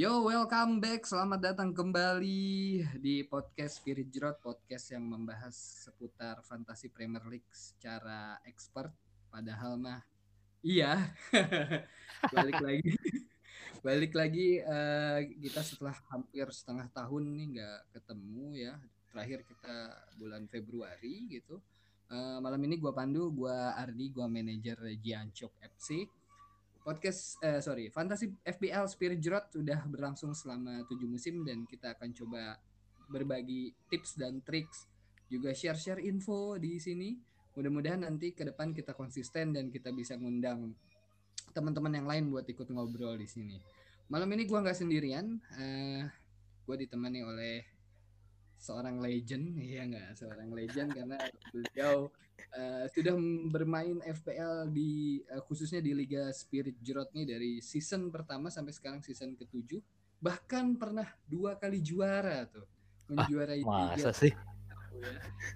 Yo, welcome back. Selamat datang kembali di podcast Spirit Jerot, podcast yang membahas seputar fantasi Premier League secara expert. Padahal mah iya. Balik lagi. Balik lagi uh, kita setelah hampir setengah tahun nih nggak ketemu ya. Terakhir kita bulan Februari gitu. Uh, malam ini gua Pandu, gua Ardi, gua manajer Giancok FC podcast eh, sorry fantasi FPL Spirit Jrot sudah berlangsung selama tujuh musim dan kita akan coba berbagi tips dan triks juga share-share info di sini. Mudah-mudahan nanti ke depan kita konsisten dan kita bisa ngundang teman-teman yang lain buat ikut ngobrol di sini. Malam ini gua nggak sendirian uh, gua ditemani oleh seorang legend. Ya nggak? Seorang legend karena beliau uh, sudah bermain FPL di uh, khususnya di Liga Spirit Jerot nih dari season pertama sampai sekarang season ketujuh bahkan pernah dua kali juara tuh menjuarai ah, masa sih ya.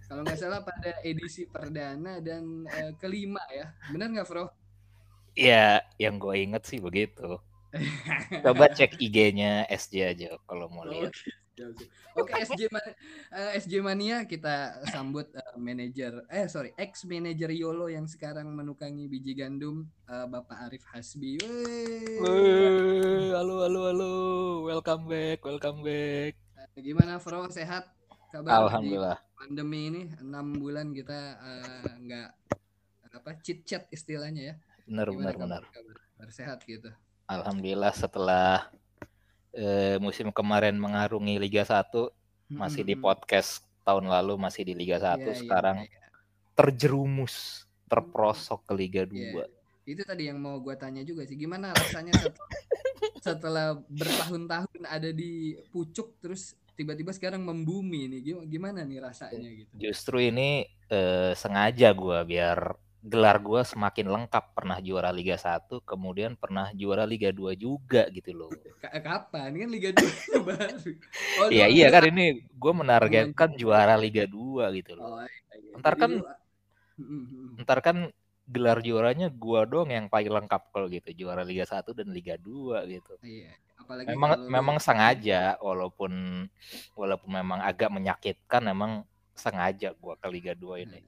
kalau nggak salah pada edisi perdana dan uh, kelima ya benar nggak Bro? Ya, yang gue inget sih begitu. Coba cek IG-nya SJ aja kalau mau lihat. Okay. Oke SJ Man uh, eh, SJ Mania kita sambut uh, manajer eh sorry ex manajer Yolo yang sekarang menukangi biji gandum uh, Bapak Arif Hasbi. Wey, halo halo halo, welcome back, welcome back. Uh, gimana Fro sehat? Kabar Alhamdulillah. Pandemi ini enam bulan kita nggak uh, apa chit chat istilahnya ya. Benar benar benar. Sehat gitu. Alhamdulillah setelah eh, musim kemarin mengarungi Liga 1 masih di podcast tahun lalu masih di Liga 1 yeah, iya, sekarang yeah, yeah. terjerumus terprosok ke Liga 2. Yeah. Itu tadi yang mau gue tanya juga sih gimana rasanya setelah, setelah bertahun-tahun ada di pucuk terus tiba-tiba sekarang membumi nih gimana nih rasanya gitu. Justru ini eh, sengaja gue biar gelar gue semakin lengkap. Pernah juara Liga 1 kemudian pernah juara Liga 2 juga gitu loh. Kapan? Ini kan Liga 2 baru. Oh, iya iya kan ini gue menargetkan juara Liga 2 gitu loh. Oh, iya, iya. ntar kan ntar kan gelar juaranya gue dong yang paling lengkap kalau gitu juara Liga 1 dan Liga 2 gitu. Iya apalagi memang memang sengaja walaupun walaupun memang agak menyakitkan memang sengaja gue ke Liga 2 ini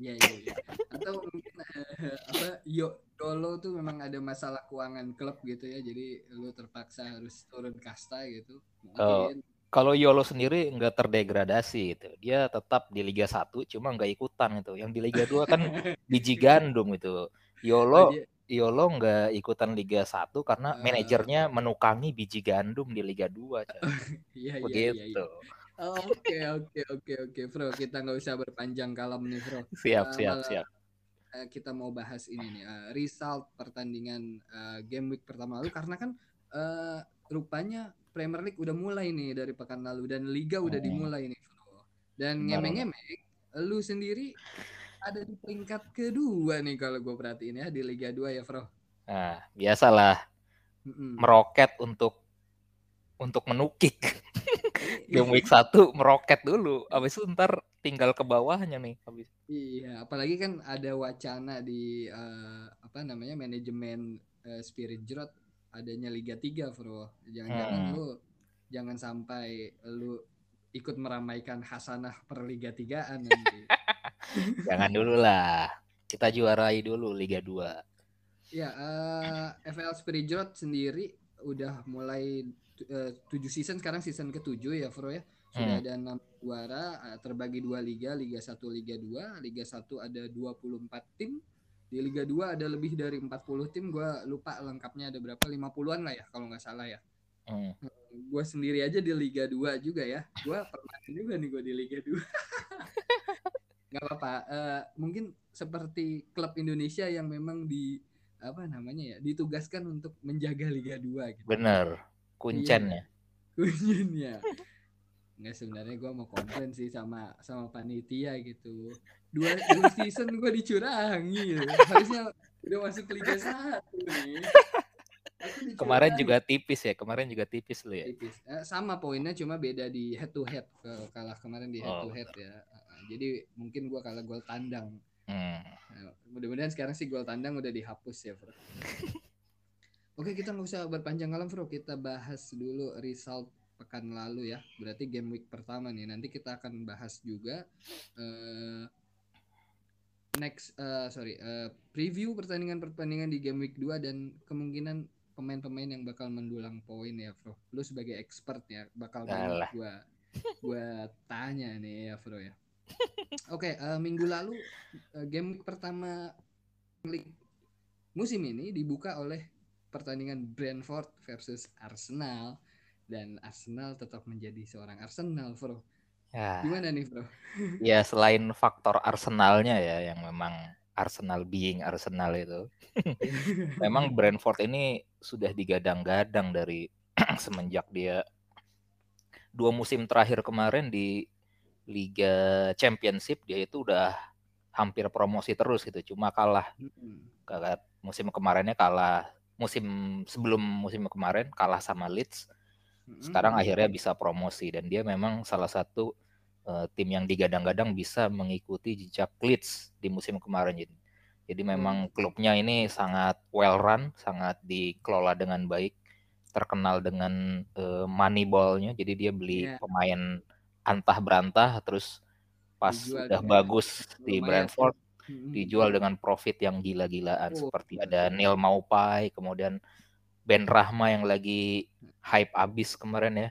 Iya iya iya. Atau mungkin uh, apa yo dolo tuh memang ada masalah keuangan klub gitu ya. Jadi lu terpaksa harus turun kasta gitu. Mungkin oh. Kalau Yolo sendiri nggak terdegradasi gitu. Dia tetap di Liga 1 cuma nggak ikutan itu. Yang di Liga 2 kan biji gandum itu. Yolo oh, Yolo nggak ikutan Liga 1 karena uh, manajernya menukangi biji gandum di Liga 2. Iya, iya, Begitu. Iya, iya. Oke oke oke oke Bro kita nggak usah berpanjang kalam nih Bro. Siap uh, siap siap. Uh, kita mau bahas ini nih uh, result pertandingan uh, game week pertama lalu karena kan uh, rupanya Premier League udah mulai nih dari pekan lalu dan Liga udah hmm. dimulai nih Bro. Dan ngemeng-ngemeng lu sendiri ada di peringkat kedua nih kalau gue perhatiin ya di Liga 2 ya Bro. Nah biasalah mm -mm. meroket untuk untuk menukik. Game week satu meroket dulu, habis itu ntar tinggal ke bawahnya nih habis. Iya, apalagi kan ada wacana di uh, apa namanya manajemen uh, Spirit Jrot adanya Liga 3, Bro. Jangan-jangan hmm. lu jangan sampai lu ikut meramaikan hasanah per Liga 3-an nanti. jangan dulu lah. Kita juarai dulu Liga 2. Ya, uh, eh, FL Spirit Jrot sendiri udah mulai tujuh season sekarang season ketujuh ya Bro ya. Sudah hmm. ada enam juara uh, terbagi dua liga Liga 1 Liga 2 Liga 1 ada 24 tim. Di Liga 2 ada lebih dari 40 tim. Gue lupa lengkapnya ada berapa 50-an lah ya kalau nggak salah ya. Hmm. gue sendiri aja di Liga 2 juga ya. Gue pernah juga nih gue di Liga 2 nggak apa-apa uh, mungkin seperti klub Indonesia yang memang di apa namanya ya ditugaskan untuk menjaga Liga 2 gitu. Bener kuncennya iya, kuncennya nggak sebenarnya gue mau komplain sih sama sama panitia gitu. Dua, dua season gue dicurangi harusnya udah masuk Liga satu nih. Kemarin juga tipis ya kemarin juga tipis lo ya? Tipis. Eh, sama poinnya cuma beda di head to head. Kalah kemarin di head oh, to head ya. Jadi mungkin gue kalah gol tandang. Hmm. nah, mudah-mudahan sekarang sih gol tandang udah dihapus ya bro Oke, kita nggak usah berpanjang kalam, Bro. Kita bahas dulu result pekan lalu ya. Berarti game week pertama nih. Nanti kita akan bahas juga uh, next uh, sorry, uh, preview pertandingan-pertandingan di game week 2 dan kemungkinan pemain-pemain yang bakal mendulang poin ya, Bro. Lu sebagai expert ya bakal banyak gua gua tanya nih ya, Bro ya. Oke, okay, uh, minggu lalu uh, game week pertama League musim ini dibuka oleh pertandingan Brentford versus Arsenal dan Arsenal tetap menjadi seorang Arsenal, Bro. Ya. Gimana nih, Bro? ya selain faktor Arsenalnya ya yang memang Arsenal being Arsenal itu. memang Brentford ini sudah digadang-gadang dari semenjak dia dua musim terakhir kemarin di Liga Championship dia itu udah hampir promosi terus gitu cuma kalah mm musim kemarinnya kalah musim sebelum musim kemarin kalah sama Leeds. Sekarang hmm. akhirnya bisa promosi dan dia memang salah satu uh, tim yang digadang-gadang bisa mengikuti jejak Leeds di musim kemarin. Jadi, jadi memang klubnya ini sangat well run, sangat dikelola dengan baik, terkenal dengan uh, money ball-nya. Jadi dia beli yeah. pemain antah berantah terus pas Dijual udah bagus di Brentford. Dijual dengan profit yang gila-gilaan seperti ada Neil Maupai kemudian Ben Rahma yang lagi hype abis kemarin ya.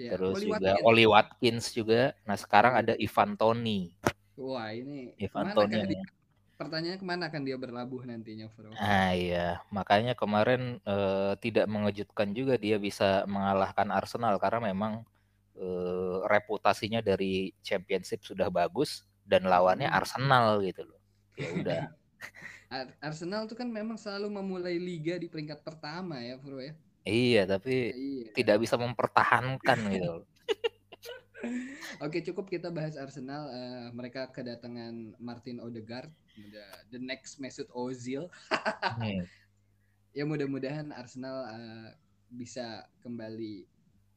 ya Terus Oli juga Watkins. Oli Watkins juga. Nah sekarang ada Ivan Toni. Wah ini Ivan Toni yang... pertanyaannya ke mana akan dia berlabuh nantinya, Bro? Ah iya, makanya kemarin eh, tidak mengejutkan juga dia bisa mengalahkan Arsenal karena memang eh, reputasinya dari Championship sudah bagus dan lawannya. Arsenal gitu loh ya udah Arsenal tuh kan memang selalu memulai liga di peringkat pertama ya bro ya iya tapi iya. tidak bisa mempertahankan gitu Oke cukup kita bahas Arsenal. Uh, mereka kedatangan Martin Odegaard, the next Mesut Ozil. hmm. Ya mudah-mudahan Arsenal uh, bisa kembali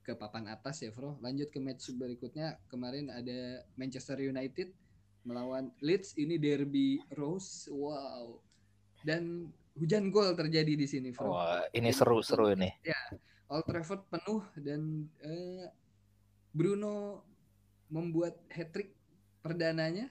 ke papan atas ya, Bro. Lanjut ke match berikutnya. Kemarin ada Manchester United melawan Leeds ini derby Rose wow dan hujan gol terjadi di sini Bro. Wah, ini seru-seru ini. Ya, Old Trafford penuh dan uh, Bruno membuat hat trick perdananya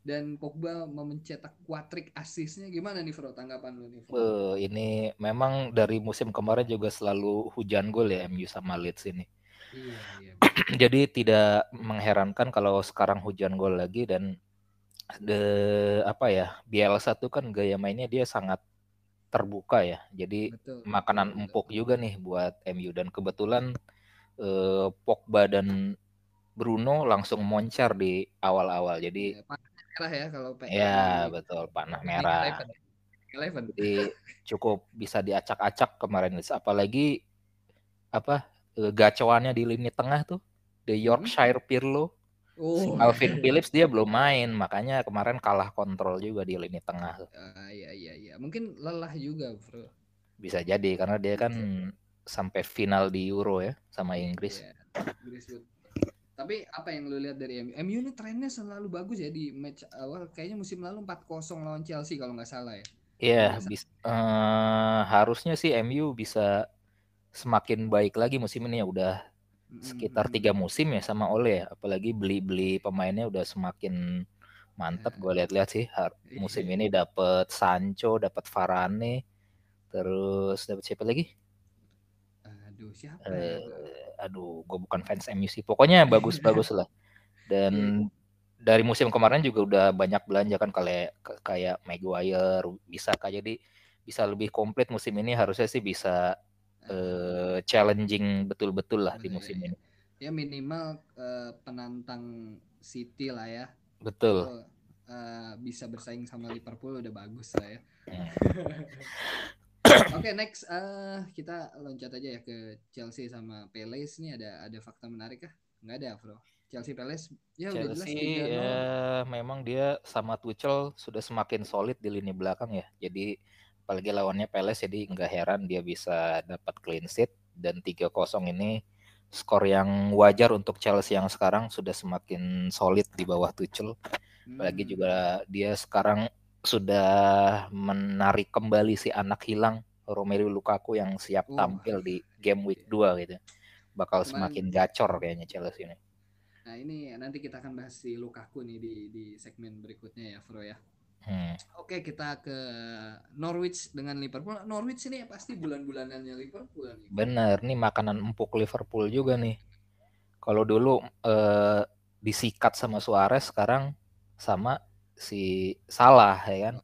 dan Pogba mencetak kuatrik asisnya gimana nih Bro tanggapan lu nih? Bro? Uh, ini memang dari musim kemarin juga selalu hujan gol ya MU sama Leeds ini. Iya, iya. Jadi tidak mengherankan kalau sekarang hujan gol lagi dan the apa ya Bielsa tuh kan gaya mainnya dia sangat terbuka ya. Jadi betul, makanan betul, empuk betul. juga nih buat MU dan kebetulan eh, Pogba dan Bruno langsung moncar di awal-awal. Jadi ya, panah merah ya kalau Ya, betul, panah merah. Eleven. Jadi cukup bisa diacak-acak kemarin apalagi apa gacoannya di lini tengah tuh the hmm. Yorkshire Pirlo Oh. Alvin Phillips dia belum main, makanya kemarin kalah kontrol juga di lini tengah. Uh, iya iya iya, mungkin lelah juga, Bro. Bisa jadi karena dia kan sampai final di Euro ya sama Inggris. Yeah. Inggris Tapi apa yang lu lihat dari MU? MU ini trennya selalu bagus ya di match awal. Kayaknya musim lalu 4-0 lawan Chelsea kalau nggak salah ya. Iya, yeah, uh, harusnya sih MU bisa semakin baik lagi musim ini ya udah sekitar tiga musim ya sama Ole ya apalagi beli-beli pemainnya udah semakin mantap gue lihat-lihat sih iya. musim ini dapat Sancho dapat Varane terus dapat siapa lagi? Aduh siapa uh, aduh gue bukan fans MU sih pokoknya bagus-bagus lah. Dan iya. dari musim kemarin juga udah banyak belanja kan kayak kayak Maguire bisa kayak jadi bisa lebih komplit musim ini harusnya sih bisa uh, challenging betul-betul lah di iya, musim iya. ini. Ya minimal uh, penantang City lah ya. Betul. Uh, bisa bersaing sama Liverpool udah bagus lah ya. Hmm. Oke okay, next uh, kita loncat aja ya ke Chelsea sama Palace ini ada ada fakta menarik kah? Nggak ada bro. Chelsea Palace ya Chelsea, udah jelas ya, memang dia sama Tuchel sudah semakin solid di lini belakang ya. Jadi apalagi lawannya Peles jadi nggak heran dia bisa dapat clean sheet dan 3-0 ini skor yang wajar untuk Chelsea yang sekarang sudah semakin solid di bawah Tuchel. Apalagi hmm. juga dia sekarang sudah menarik kembali si anak hilang Romelu Lukaku yang siap oh. tampil di game week 2 gitu. Bakal Cuman, semakin gacor kayaknya Chelsea ini. Nah ini nanti kita akan bahas si Lukaku nih di di segmen berikutnya ya Bro ya. Hmm. Oke kita ke Norwich dengan Liverpool. Norwich ini pasti bulan-bulanannya Liverpool. Nih. Bener, nih makanan empuk Liverpool juga nih. Kalau dulu eh, disikat sama Suarez, sekarang sama si Salah ya kan.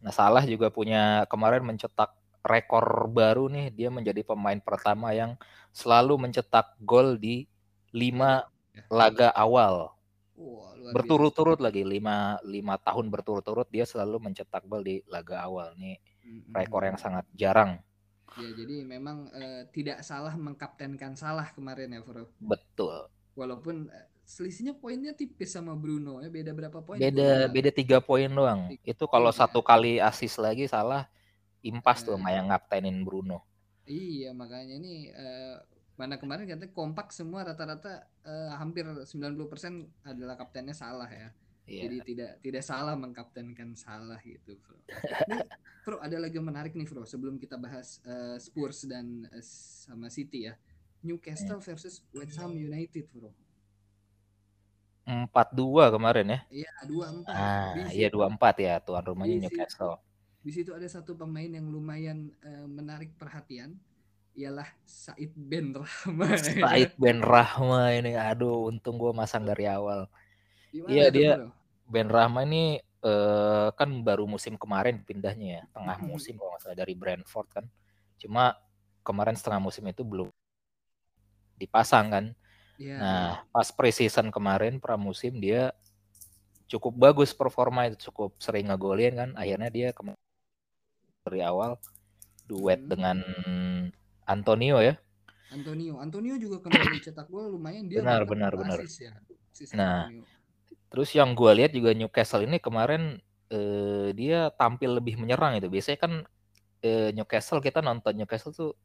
Nah Salah juga punya kemarin mencetak rekor baru nih. Dia menjadi pemain pertama yang selalu mencetak gol di lima ya. laga awal berturut-turut lagi lima lima tahun berturut-turut dia selalu mencetak gol di laga awal. Nih mm-hmm. rekor yang sangat jarang. Ya jadi memang uh, tidak salah mengkaptenkan salah kemarin ya Bro betul. Walaupun uh, selisihnya poinnya tipis sama Bruno ya beda berapa poin beda beda tiga poin doang. Tiga itu kalau ya. satu kali asis lagi salah impas uh, tuh sama yang ngaptenin Bruno. Iya makanya ini uh, mana kemarin katanya kompak semua rata-rata uh, hampir 90% adalah kaptennya salah ya. Yeah. Jadi tidak tidak salah mengkaptenkan salah gitu, Bro. Nih, Bro, ada lagi yang menarik nih, Bro. Sebelum kita bahas uh, Spurs dan uh, sama City ya. Newcastle yeah. versus West Ham United, Bro. Empat dua kemarin ya? Iya dua empat. Ah, iya dua empat ya tuan rumahnya Newcastle. Di situ ada satu pemain yang lumayan uh, menarik perhatian ialah Said Ben Rahma. Said Ben Rahma ini, aduh, untung gue masang dari awal. Iya dia bro? Ben Rahma ini uh, kan baru musim kemarin pindahnya ya, tengah musim kalau nggak salah dari Brentford kan. Cuma kemarin setengah musim itu belum dipasang kan. Yeah. Nah pas preseason kemarin pramusim dia cukup bagus performa itu cukup sering ngegolin kan. Akhirnya dia dari awal duet hmm. dengan Antonio ya. Antonio, Antonio juga kembali cetak gol lumayan dia. Benar, benar, benar. ya. nah, Antonio. terus yang gue lihat juga Newcastle ini kemarin eh, dia tampil lebih menyerang itu. Biasanya kan eh, Newcastle kita nonton Newcastle tuh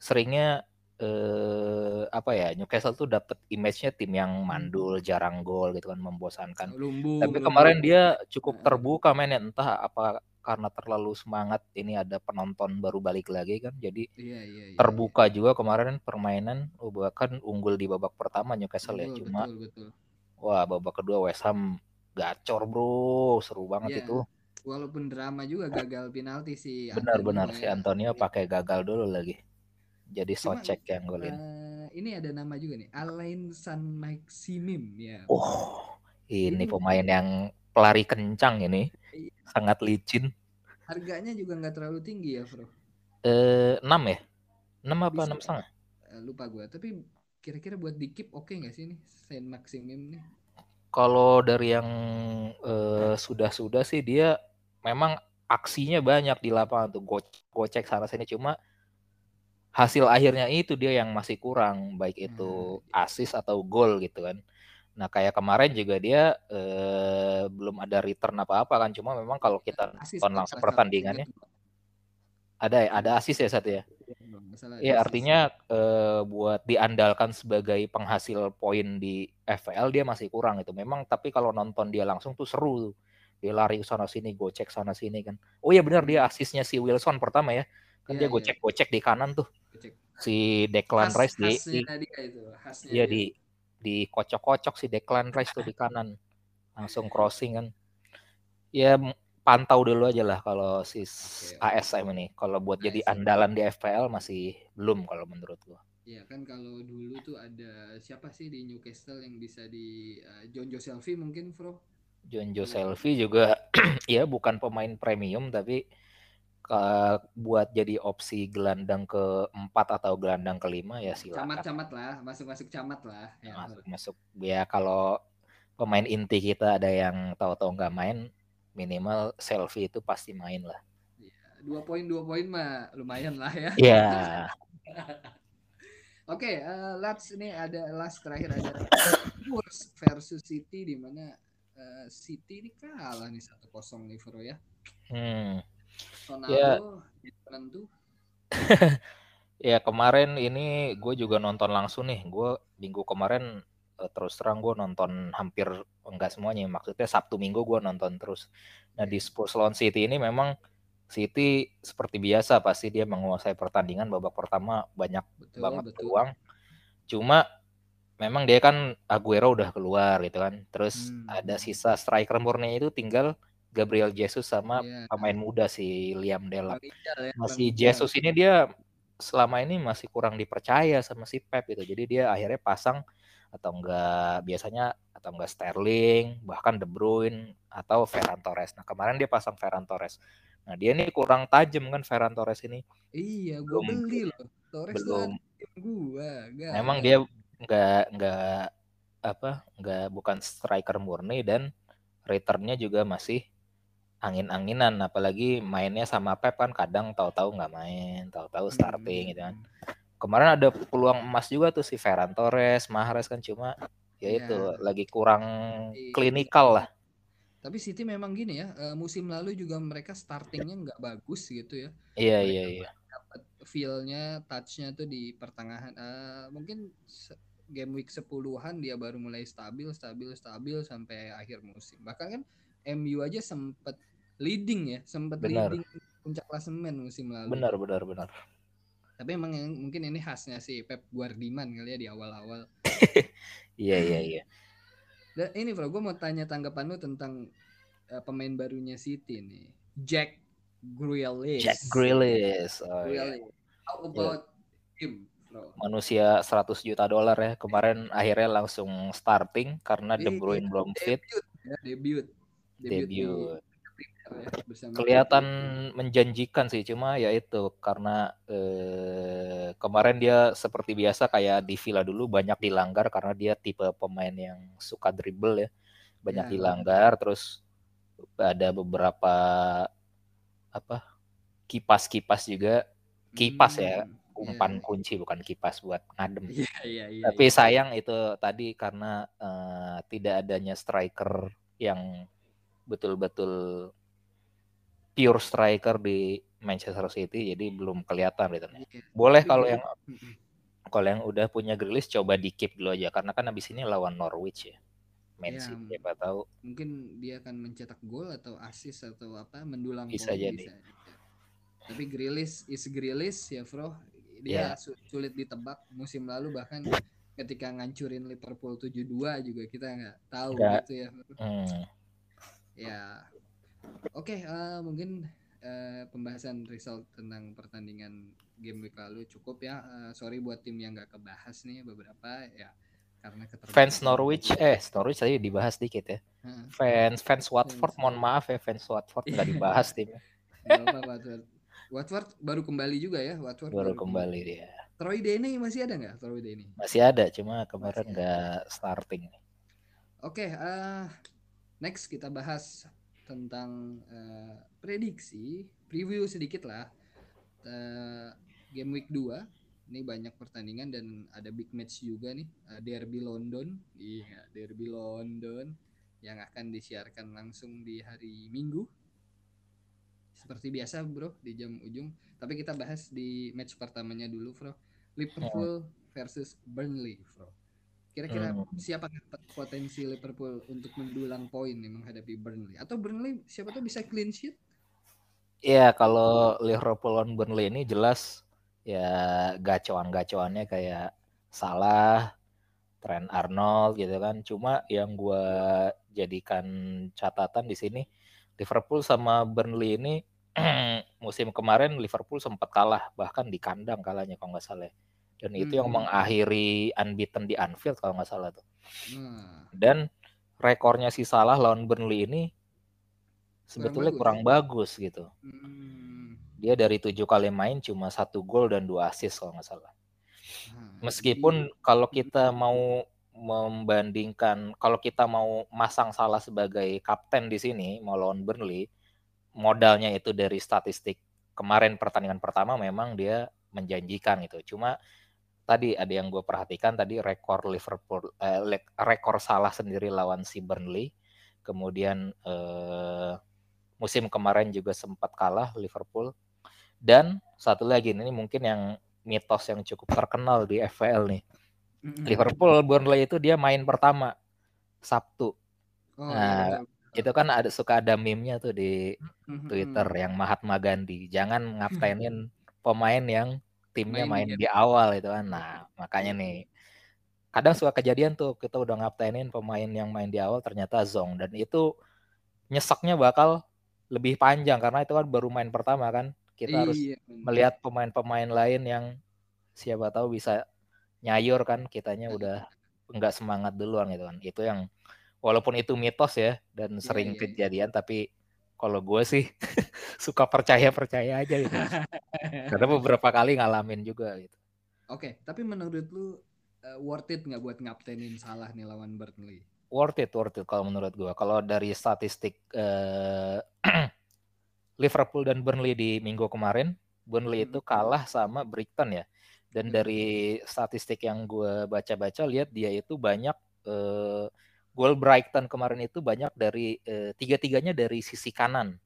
seringnya eh, apa ya Newcastle tuh dapat image-nya tim yang hmm. mandul, jarang gol gitu kan, membosankan. Lumbu, Tapi kemarin dia cukup terbuka mainnya entah apa karena terlalu semangat ini ada penonton baru balik lagi kan jadi iya, iya, iya, terbuka iya. juga kemarin permainan oh, bahkan unggul di babak pertama Newcastle ya. betul, ya cuma betul, betul. wah babak kedua West Ham gacor bro seru banget yeah. itu walaupun drama juga gagal penalti si benar-benar si Antonio ya. pakai gagal dulu lagi jadi socek yang golin uh, ini ada nama juga nih Alain San Maximim ya oh ini, ini pemain yang pelari kencang ini iya. sangat licin. Harganya juga nggak terlalu tinggi ya bro? Eh enam ya? Enam apa enam setengah? Eh, lupa gue tapi kira-kira buat dikip oke okay nggak sih ini? Saint Maximum nih. Kalau dari yang eh, sudah-sudah sih dia memang aksinya banyak di lapangan tuh. Go gocek sana sini. Cuma hasil akhirnya itu dia yang masih kurang. Baik itu hmm. asis atau gol gitu kan Nah kayak kemarin juga dia eh, belum ada return apa-apa kan, cuma memang kalau kita nonton langsung pertandingannya ada ya, ada asis ya satu ya. Iya artinya eh, buat diandalkan sebagai penghasil poin di FPL dia masih kurang itu. Memang tapi kalau nonton dia langsung tuh seru tuh. Dia lari sana sini, gocek sana sini kan. Oh iya benar dia asisnya si Wilson pertama ya. Kan yeah, dia iya. gocek-gocek di kanan tuh. Si Declan Rice di, di Iya di dikocok-kocok si Declan Rice tuh di kanan. Langsung crossing kan. Ya pantau dulu aja lah kalau si okay, ASM ini. Kalau buat ASM. jadi andalan di FPL masih belum kalau menurut gua. Iya kan kalau dulu tuh ada siapa sih di Newcastle yang bisa di uh, John Joe Selfie mungkin Bro John Joe Selfie juga ya bukan pemain premium tapi ke, buat jadi opsi gelandang keempat atau gelandang kelima ya silakan. Camat-camat lah, masuk-masuk camat lah. Ya, masuk masuk ya kalau pemain inti kita ada yang tahu-tahu nggak main, minimal selfie itu pasti main lah. Iya, dua poin dua poin mah lumayan lah ya. Iya. Oke, okay, uh, eh, last ini ada last terakhir ada Spurs versus City di mana uh, City ini kalah nih satu kosong nih Bro ya. Hmm. Ya. ya kemarin ini gue juga nonton langsung nih. Gue minggu kemarin uh, terus terang gue nonton hampir enggak semuanya. Maksudnya Sabtu Minggu gue nonton terus. Nah di Spurs lawan City ini memang City seperti biasa pasti dia menguasai pertandingan babak pertama banyak betul, banget betul. peluang. Cuma memang dia kan Aguero udah keluar gitu kan. Terus hmm. ada sisa striker murni itu tinggal Gabriel Jesus sama yeah. pemain muda si Liam Delap. Ya, masih Jesus ini dia selama ini masih kurang dipercaya sama si Pep gitu. Jadi dia akhirnya pasang atau enggak biasanya atau enggak Sterling, bahkan De Bruyne atau Ferran Torres. Nah, kemarin dia pasang Ferran Torres. Nah, dia ini kurang tajam kan Ferran Torres ini. Iya, gua belum, beli loh. Torres belum gua. Gak, memang dia enggak enggak apa? Enggak bukan striker murni dan returnnya juga masih angin-anginan apalagi mainnya sama Pep kan kadang tahu-tahu nggak main, tahu-tahu starting gitu kan. Hmm kemarin ada peluang emas juga tuh si Ferran Torres, Mahrez kan cuma ya iya. itu ya. lagi kurang klinikal lah. Tapi City memang gini ya, uh, musim lalu juga mereka startingnya nggak bagus gitu ya. Iya iya iya. Dapat feel-nya, touch-nya tuh di pertengahan. Uh, mungkin game week 10-an dia baru mulai stabil, stabil, stabil sampai akhir musim. Bahkan kan MU aja sempat leading ya, sempat leading puncak klasemen musim lalu. Benar benar benar. Tapi emang yang mungkin ini khasnya si Pep Guardiola kali ya di awal-awal. iya iya iya. Dan ini bro, gue mau tanya tanggapan lu tentang uh, pemain barunya City nih, Jack Grealish. Jack Grealish. Oh, Grealish. Yeah. How iya. about yeah. him? Bro? Manusia 100 juta dolar ya. Kemarin akhirnya langsung starting karena De Bruyne belum fit. Ya, debut. Debut. debut. Kelihatan menjanjikan sih cuma ya itu karena eh, kemarin dia seperti biasa kayak di Villa dulu banyak dilanggar karena dia tipe pemain yang suka dribble ya banyak ya, dilanggar terus ada beberapa apa kipas-kipas juga kipas ya, hmm, ya umpan ya. kunci bukan kipas buat ngadem ya, ya, ya, tapi ya. sayang itu tadi karena uh, tidak adanya striker yang betul-betul pure striker di Manchester City jadi belum kelihatan gitu. Iya. Boleh kalau yang kalau yang udah punya Grealish coba di keep dulu aja karena kan abis ini lawan Norwich ya. Man ya, City siapa tahu. Mungkin dia akan mencetak gol atau assist atau apa mendulang bisa jadi. Bisa. Tapi Grealish is Grealish ya, Bro. Dia yeah. sulit ditebak musim lalu bahkan ketika ngancurin Liverpool 7-2 juga kita nggak tahu Gak. gitu ya. Hmm. Ya, Oke, okay, uh, eh, mungkin uh, pembahasan result tentang pertandingan game week lalu cukup ya. Uh, sorry buat tim yang nggak kebahas nih beberapa ya karena fans Norwich eh Norwich tadi dibahas dikit ya. Uh, fans fans Watford fans. mohon maaf ya fans Watford nggak dibahas tim. apa Watford. Watford baru kembali juga ya Watford baru, baru kembali dia. Troy Deeney masih ada nggak Troy Deeney? Masih ada cuma kemarin nggak starting. Oke, okay, uh, next kita bahas tentang uh, prediksi, preview sedikit lah. Uh, game week 2 ini banyak pertandingan dan ada big match juga nih, uh, Derby London. Iya, Derby London yang akan disiarkan langsung di hari Minggu. Seperti biasa, Bro, di jam ujung. Tapi kita bahas di match pertamanya dulu, Bro. Liverpool versus Burnley, Bro. Kira-kira hmm. siapa potensi Liverpool untuk mendulang poin nih menghadapi Burnley? Atau Burnley siapa tuh bisa clean sheet? Iya, kalau Liverpool lawan Burnley ini jelas ya gacoan-gacoannya kayak Salah, Trent Arnold gitu kan. Cuma yang gue jadikan catatan di sini Liverpool sama Burnley ini musim kemarin Liverpool sempat kalah bahkan di kandang kalahnya kalau nggak salah. Ya dan itu hmm. yang mengakhiri unbeaten di Anfield kalau nggak salah tuh. Hmm. Dan rekornya si Salah lawan Burnley ini sebetulnya kurang bagus, kurang bagus gitu. Hmm. Dia dari tujuh kali main cuma satu gol dan dua assist kalau nggak salah. Hmm. Meskipun kalau kita mau membandingkan, kalau kita mau masang Salah sebagai kapten di sini mau lawan Burnley, modalnya itu dari statistik kemarin pertandingan pertama memang dia menjanjikan itu. Cuma tadi ada yang gue perhatikan tadi rekor Liverpool eh, rekor salah sendiri lawan si Burnley. Kemudian eh, musim kemarin juga sempat kalah Liverpool. Dan satu lagi ini mungkin yang mitos yang cukup terkenal di FPL nih. Mm-hmm. Liverpool Burnley itu dia main pertama Sabtu. Oh, iya, nah iya, itu kan ada suka ada meme-nya tuh di Twitter yang Mahatma Gandhi. Jangan ngaptenin pemain yang timnya main, main di awal itu kan. Nah makanya nih kadang suka kejadian tuh kita udah ngaptenin pemain yang main di awal ternyata zong. Dan itu nyeseknya bakal lebih panjang karena itu kan baru main pertama kan. Kita iya, harus melihat pemain-pemain lain yang siapa tahu bisa nyayur kan kitanya udah nggak semangat duluan gitu kan. Itu yang walaupun itu mitos ya dan iya, sering yeah, kejadian tapi kalau gue sih suka percaya percaya aja gitu karena beberapa kali ngalamin juga gitu oke okay, tapi menurut lu uh, worth it nggak buat ngaptenin salah nih lawan Burnley? Worth it, worth it kalau menurut gue. Kalau dari statistik uh, Liverpool dan Burnley di minggu kemarin, Burnley hmm. itu kalah sama Brighton ya. Dan hmm. dari statistik yang gue baca-baca lihat dia itu banyak uh, gol Brighton kemarin itu banyak dari uh, tiga-tiganya dari sisi kanan.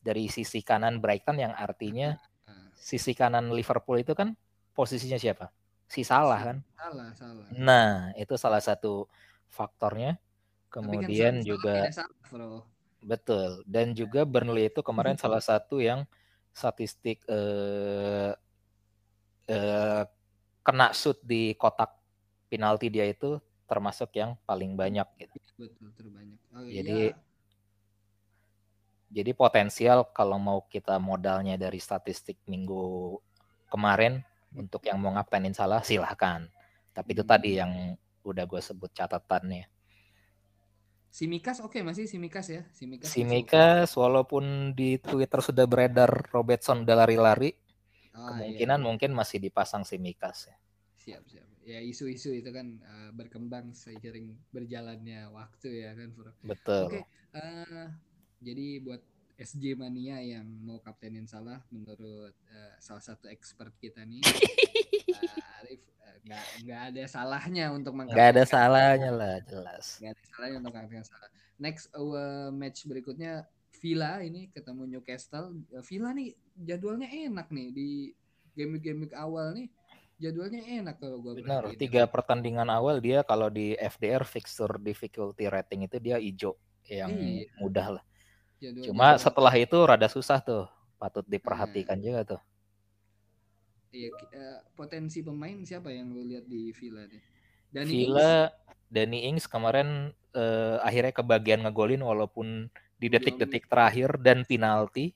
Dari sisi kanan Brighton yang artinya hmm. sisi kanan Liverpool itu kan posisinya siapa? si salah kan salah salah nah itu salah satu faktornya kemudian kan juga salah, betul dan juga Burnley itu kemarin salah satu yang statistik eh, eh, kena shoot di kotak penalti dia itu termasuk yang paling banyak gitu. Betul, terbanyak. Oh, jadi iya. jadi potensial kalau mau kita modalnya dari statistik minggu kemarin untuk yang mau ngapainin salah silahkan tapi itu tadi hmm. yang udah gue sebut catatannya Simikas oke okay, masih Simikas ya Simikas Simikas walaupun di Twitter sudah beredar Robertson udah lari-lari oh, kemungkinan iya. mungkin masih dipasang Simikas ya siap siap. Ya isu-isu itu kan uh, berkembang seiring berjalannya waktu ya kan betul. Oke okay, uh, eh, jadi buat SJ Mania yang mau kaptenin salah menurut uh, salah satu expert kita nih uh, Arif uh, nggak ada salahnya untuk nggak ada salahnya lah jelas. Nggak ada salahnya untuk kaptenin salah. Next uh, match berikutnya Villa ini ketemu Newcastle. Villa nih jadwalnya enak nih di game-game awal nih jadwalnya enak kalau gue benar tiga pertandingan awal dia kalau di FDR fixture difficulty rating itu dia hijau yang iya. mudah lah Jadwal Cuma jadwal. setelah itu rada susah tuh, patut diperhatikan hmm. juga tuh. Iya, uh, potensi pemain siapa yang lu lihat di Villa nih? Dani Villa, Ings? Danny Ings kemarin uh, akhirnya kebagian ngegolin walaupun di detik-detik terakhir dan penalti.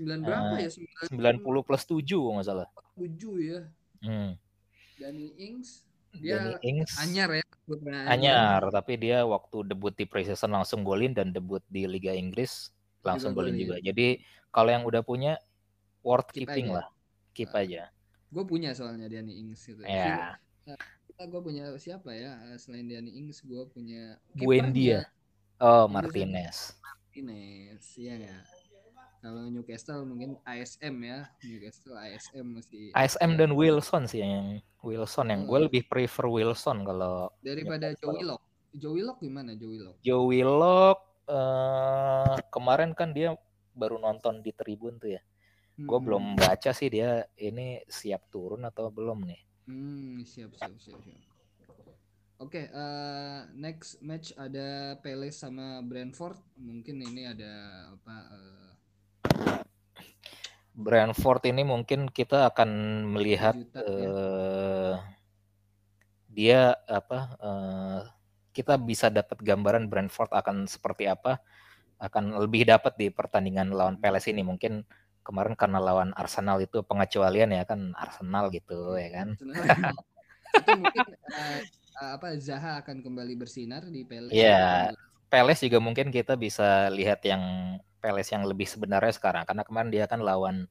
9 berapa uh, ya? 90 plus 7 nggak salah. 7 ya. Hmm. Danny Ings dia Ings. anyar ya anyar. anyar tapi dia waktu debut di preseason langsung golin dan debut di Liga Inggris langsung golin juga. Jadi kalau yang udah punya worth keep keeping aja. lah. Keep uh, aja. Gue punya soalnya Diani Ings itu. Ya. Uh, gue punya siapa ya eh, selain Diani Ings gue punya Buendia. oh Martinez. Martinez ya ya kalau Newcastle mungkin ASM ya, Newcastle ASM masih. ASM dan Wilson sih yang Wilson yang gue oh. lebih prefer Wilson kalau daripada Joe Willock. Joe Willock gimana Joe Willock? Joe Willock uh, kemarin kan dia baru nonton di Tribun tuh ya. Hmm. Gue belum baca sih dia ini siap turun atau belum nih. Hmm, siap siap siap siap. Oke, okay, uh, eh, next match ada Palace sama Brentford. Mungkin ini ada apa uh, Brentford ini mungkin kita akan melihat Juta, ya. Eh, dia apa uh, kita bisa dapat gambaran Brentford akan seperti apa akan lebih dapat di pertandingan lawan Palace ini mungkin kemarin karena lawan Arsenal itu pengecualian ya kan Arsenal gitu ya kan? Itu mungkin uh, apa Zaha akan kembali bersinar di Palace. Ya Palace juga mungkin kita bisa lihat yang Palace yang lebih sebenarnya sekarang. Karena kemarin dia kan lawan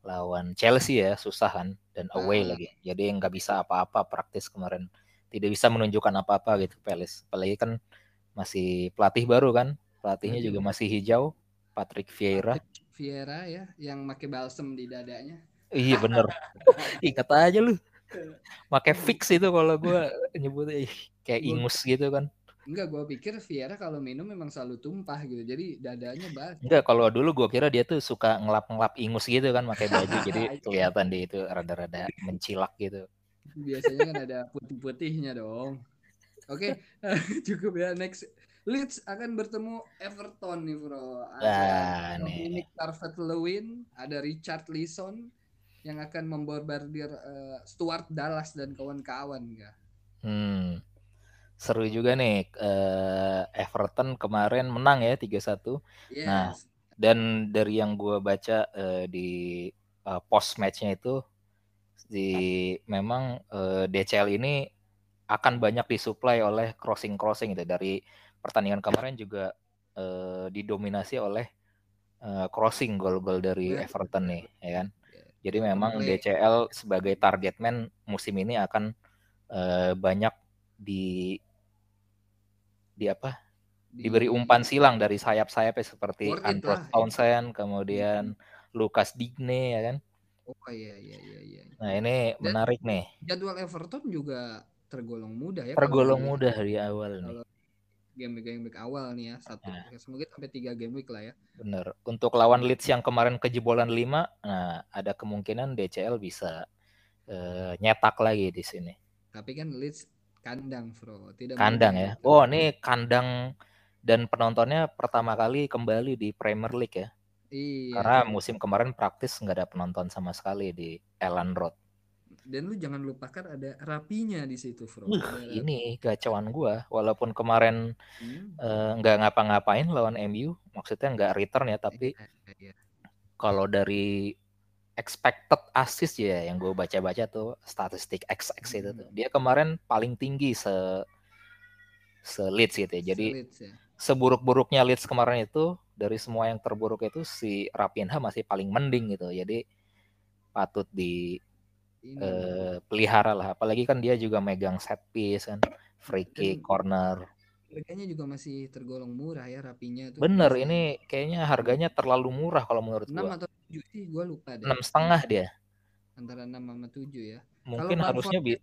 lawan Chelsea ya susah kan dan away hmm. lagi. Jadi nggak bisa apa-apa praktis kemarin. Tidak bisa menunjukkan apa-apa gitu Palace. Apalagi kan masih pelatih baru kan. Pelatihnya juga masih hijau. Patrick Vieira. Patrick Vieira ya yang pakai balsem di dadanya. Iya bener. Ingat aja lu. Pakai fix itu kalau gue nyebutnya. Kayak ingus gitu kan Enggak, gue pikir Vieira kalau minum memang selalu tumpah gitu. Jadi dadanya banget. Enggak, kalau dulu gue kira dia tuh suka ngelap-ngelap ingus gitu kan pakai baju. jadi kelihatan dia itu rada-rada mencilak gitu. Biasanya kan ada putih-putihnya dong. Oke, okay. cukup ya next Leeds akan bertemu Everton nih bro. Ada Dominic Calvert-Lewin, ada Richard Leeson yang akan membombardir uh, Stuart Dallas dan kawan-kawan ya. Hmm. Seru juga nih uh, Everton kemarin menang ya 3-1. Yes. Nah, dan dari yang gue baca uh, di uh, post matchnya itu di memang uh, DCL ini akan banyak disuplai oleh crossing crossing itu dari pertandingan kemarin juga uh, didominasi oleh uh, crossing gol-gol dari yeah. Everton nih, ya kan? Jadi memang DCL sebagai target man musim ini akan uh, banyak di di apa? Di, diberi umpan silang dari sayap-sayapnya seperti Andros Townsend, kemudian hmm. Lucas Digne ya kan? Oh iya iya iya iya. Nah, ini Dan menarik nih. Jadwal Everton juga tergolong mudah ya. Tergolong mudah di awal nih game game week awal nih ya satu nah. semoga sampai tiga game week lah ya bener untuk lawan Leeds yang kemarin kejebolan lima nah ada kemungkinan DCL bisa uh, nyetak lagi di sini tapi kan Leeds kandang bro tidak kandang ya oh ini kandang dan penontonnya pertama kali kembali di Premier League ya iya, karena iya. musim kemarin praktis nggak ada penonton sama sekali di Ellen Road dan lu jangan lupakan ada rapinya di situ, Bro. Uh, ini gacauan gua walaupun kemarin hmm. uh, ngapa-ngapain lawan MU, maksudnya nggak return ya, tapi yeah, yeah. kalau dari expected assist ya yang gue baca-baca tuh statistik XX hmm. itu tuh. Dia kemarin paling tinggi se se Leeds gitu ya. Jadi ya. seburuk-buruknya Leeds kemarin itu dari semua yang terburuk itu si Rapinha masih paling mending gitu. Jadi patut di eh, pelihara lah. Apalagi kan dia juga megang set piece kan, free kick, corner. Harganya juga masih tergolong murah ya rapinya tuh. Bener, ini kayaknya harganya terlalu murah kalau menurut 6 gua. atau 7 sih, gua lupa deh. Enam setengah dia. Antara 6 sama 7 ya. Mungkin kalau harusnya bi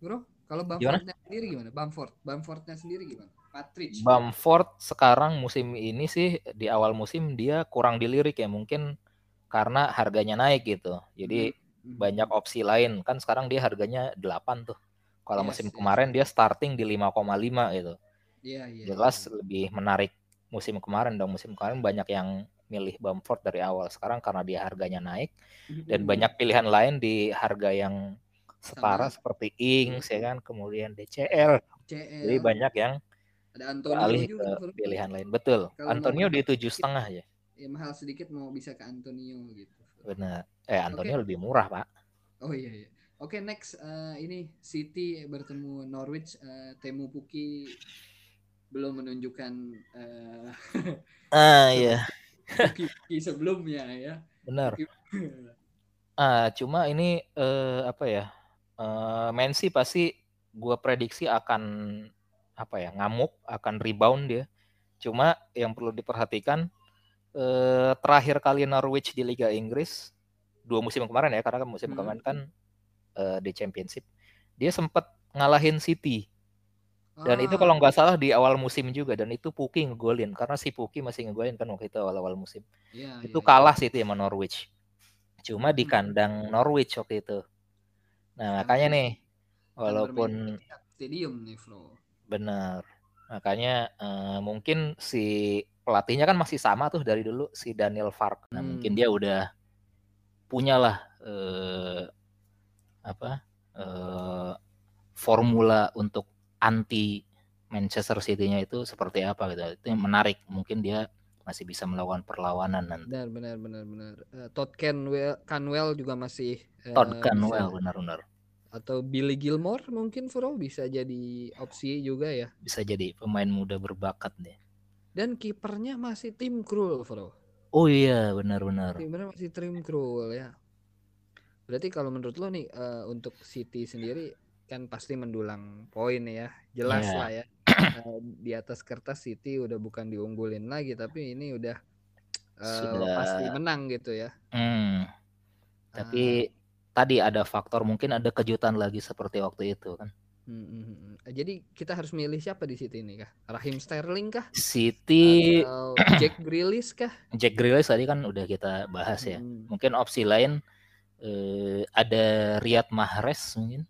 Bro, kalau Bamfordnya sendiri gimana? Bamford, Bamfordnya sendiri gimana? Patrick. Bamford sekarang musim ini sih di awal musim dia kurang dilirik ya mungkin karena harganya naik gitu. Jadi hmm banyak hmm. opsi lain kan sekarang dia harganya 8 tuh kalau yes, musim yes. kemarin dia starting di 5,5 gitu yeah, yeah, jelas yeah. lebih menarik musim kemarin dong musim kemarin banyak yang milih Bamford dari awal sekarang karena dia harganya naik dan banyak pilihan lain di harga yang setara Sama. seperti Ings ya kan kemudian DCL DCL. jadi banyak yang ada Antonio juga ke pilihan lain betul Kalau Antonio di tujuh setengah ya ya mahal sedikit mau bisa ke Antonio gitu benar Eh Antonio okay. lebih murah pak. Oh iya iya. Oke okay, next uh, ini City bertemu Norwich. Uh, Temu Puki belum menunjukkan. Uh, ah iya. Sebelumnya ya. Benar. ah cuma ini uh, apa ya? Uh, Mensi pasti gue prediksi akan apa ya ngamuk akan rebound dia. Cuma yang perlu diperhatikan eh, terakhir kali Norwich di Liga Inggris dua musim kemarin ya karena kan musim hmm. kemarin kan uh, di Championship dia sempat ngalahin City dan ah. itu kalau nggak salah di awal musim juga dan itu Puki ngegolin karena si Puki masih ngegolin kan waktu itu awal-awal musim ya, itu ya, kalah ya. City sama Norwich cuma di hmm. kandang Norwich waktu itu nah makanya nih walaupun stadium nih Flo benar makanya uh, mungkin si pelatihnya kan masih sama tuh dari dulu si Daniel Fark nah hmm. mungkin dia udah punyalah eh, apa eh, formula untuk anti Manchester City-nya itu seperti apa gitu. Itu yang menarik. Mungkin dia masih bisa melakukan perlawanan nanti. Benar benar benar benar. Uh, Todd Canwell, Canwell juga masih uh, Todd Canwell benar benar. Atau Billy Gilmore mungkin Fro bisa jadi opsi juga ya. Bisa jadi pemain muda berbakat deh. Dan kipernya masih tim Krul Fro. Oh iya, benar-benar. Benar masih trim cruel ya. Berarti kalau menurut lo nih uh, untuk City sendiri kan pasti mendulang poin ya, jelas yeah. lah ya. Uh, di atas kertas City udah bukan diunggulin lagi, tapi ini udah uh, pasti menang gitu ya. Hmm. Tapi uh, tadi ada faktor mungkin ada kejutan lagi seperti waktu itu kan. Hmm, hmm, hmm, hmm. Jadi kita harus milih siapa di City ini kah? Rahim Sterling kah? City Atau Jack Grealish kah? Jack Grealish tadi kan udah kita bahas ya. Hmm. Mungkin opsi lain eh, ada Riyad Mahrez mungkin.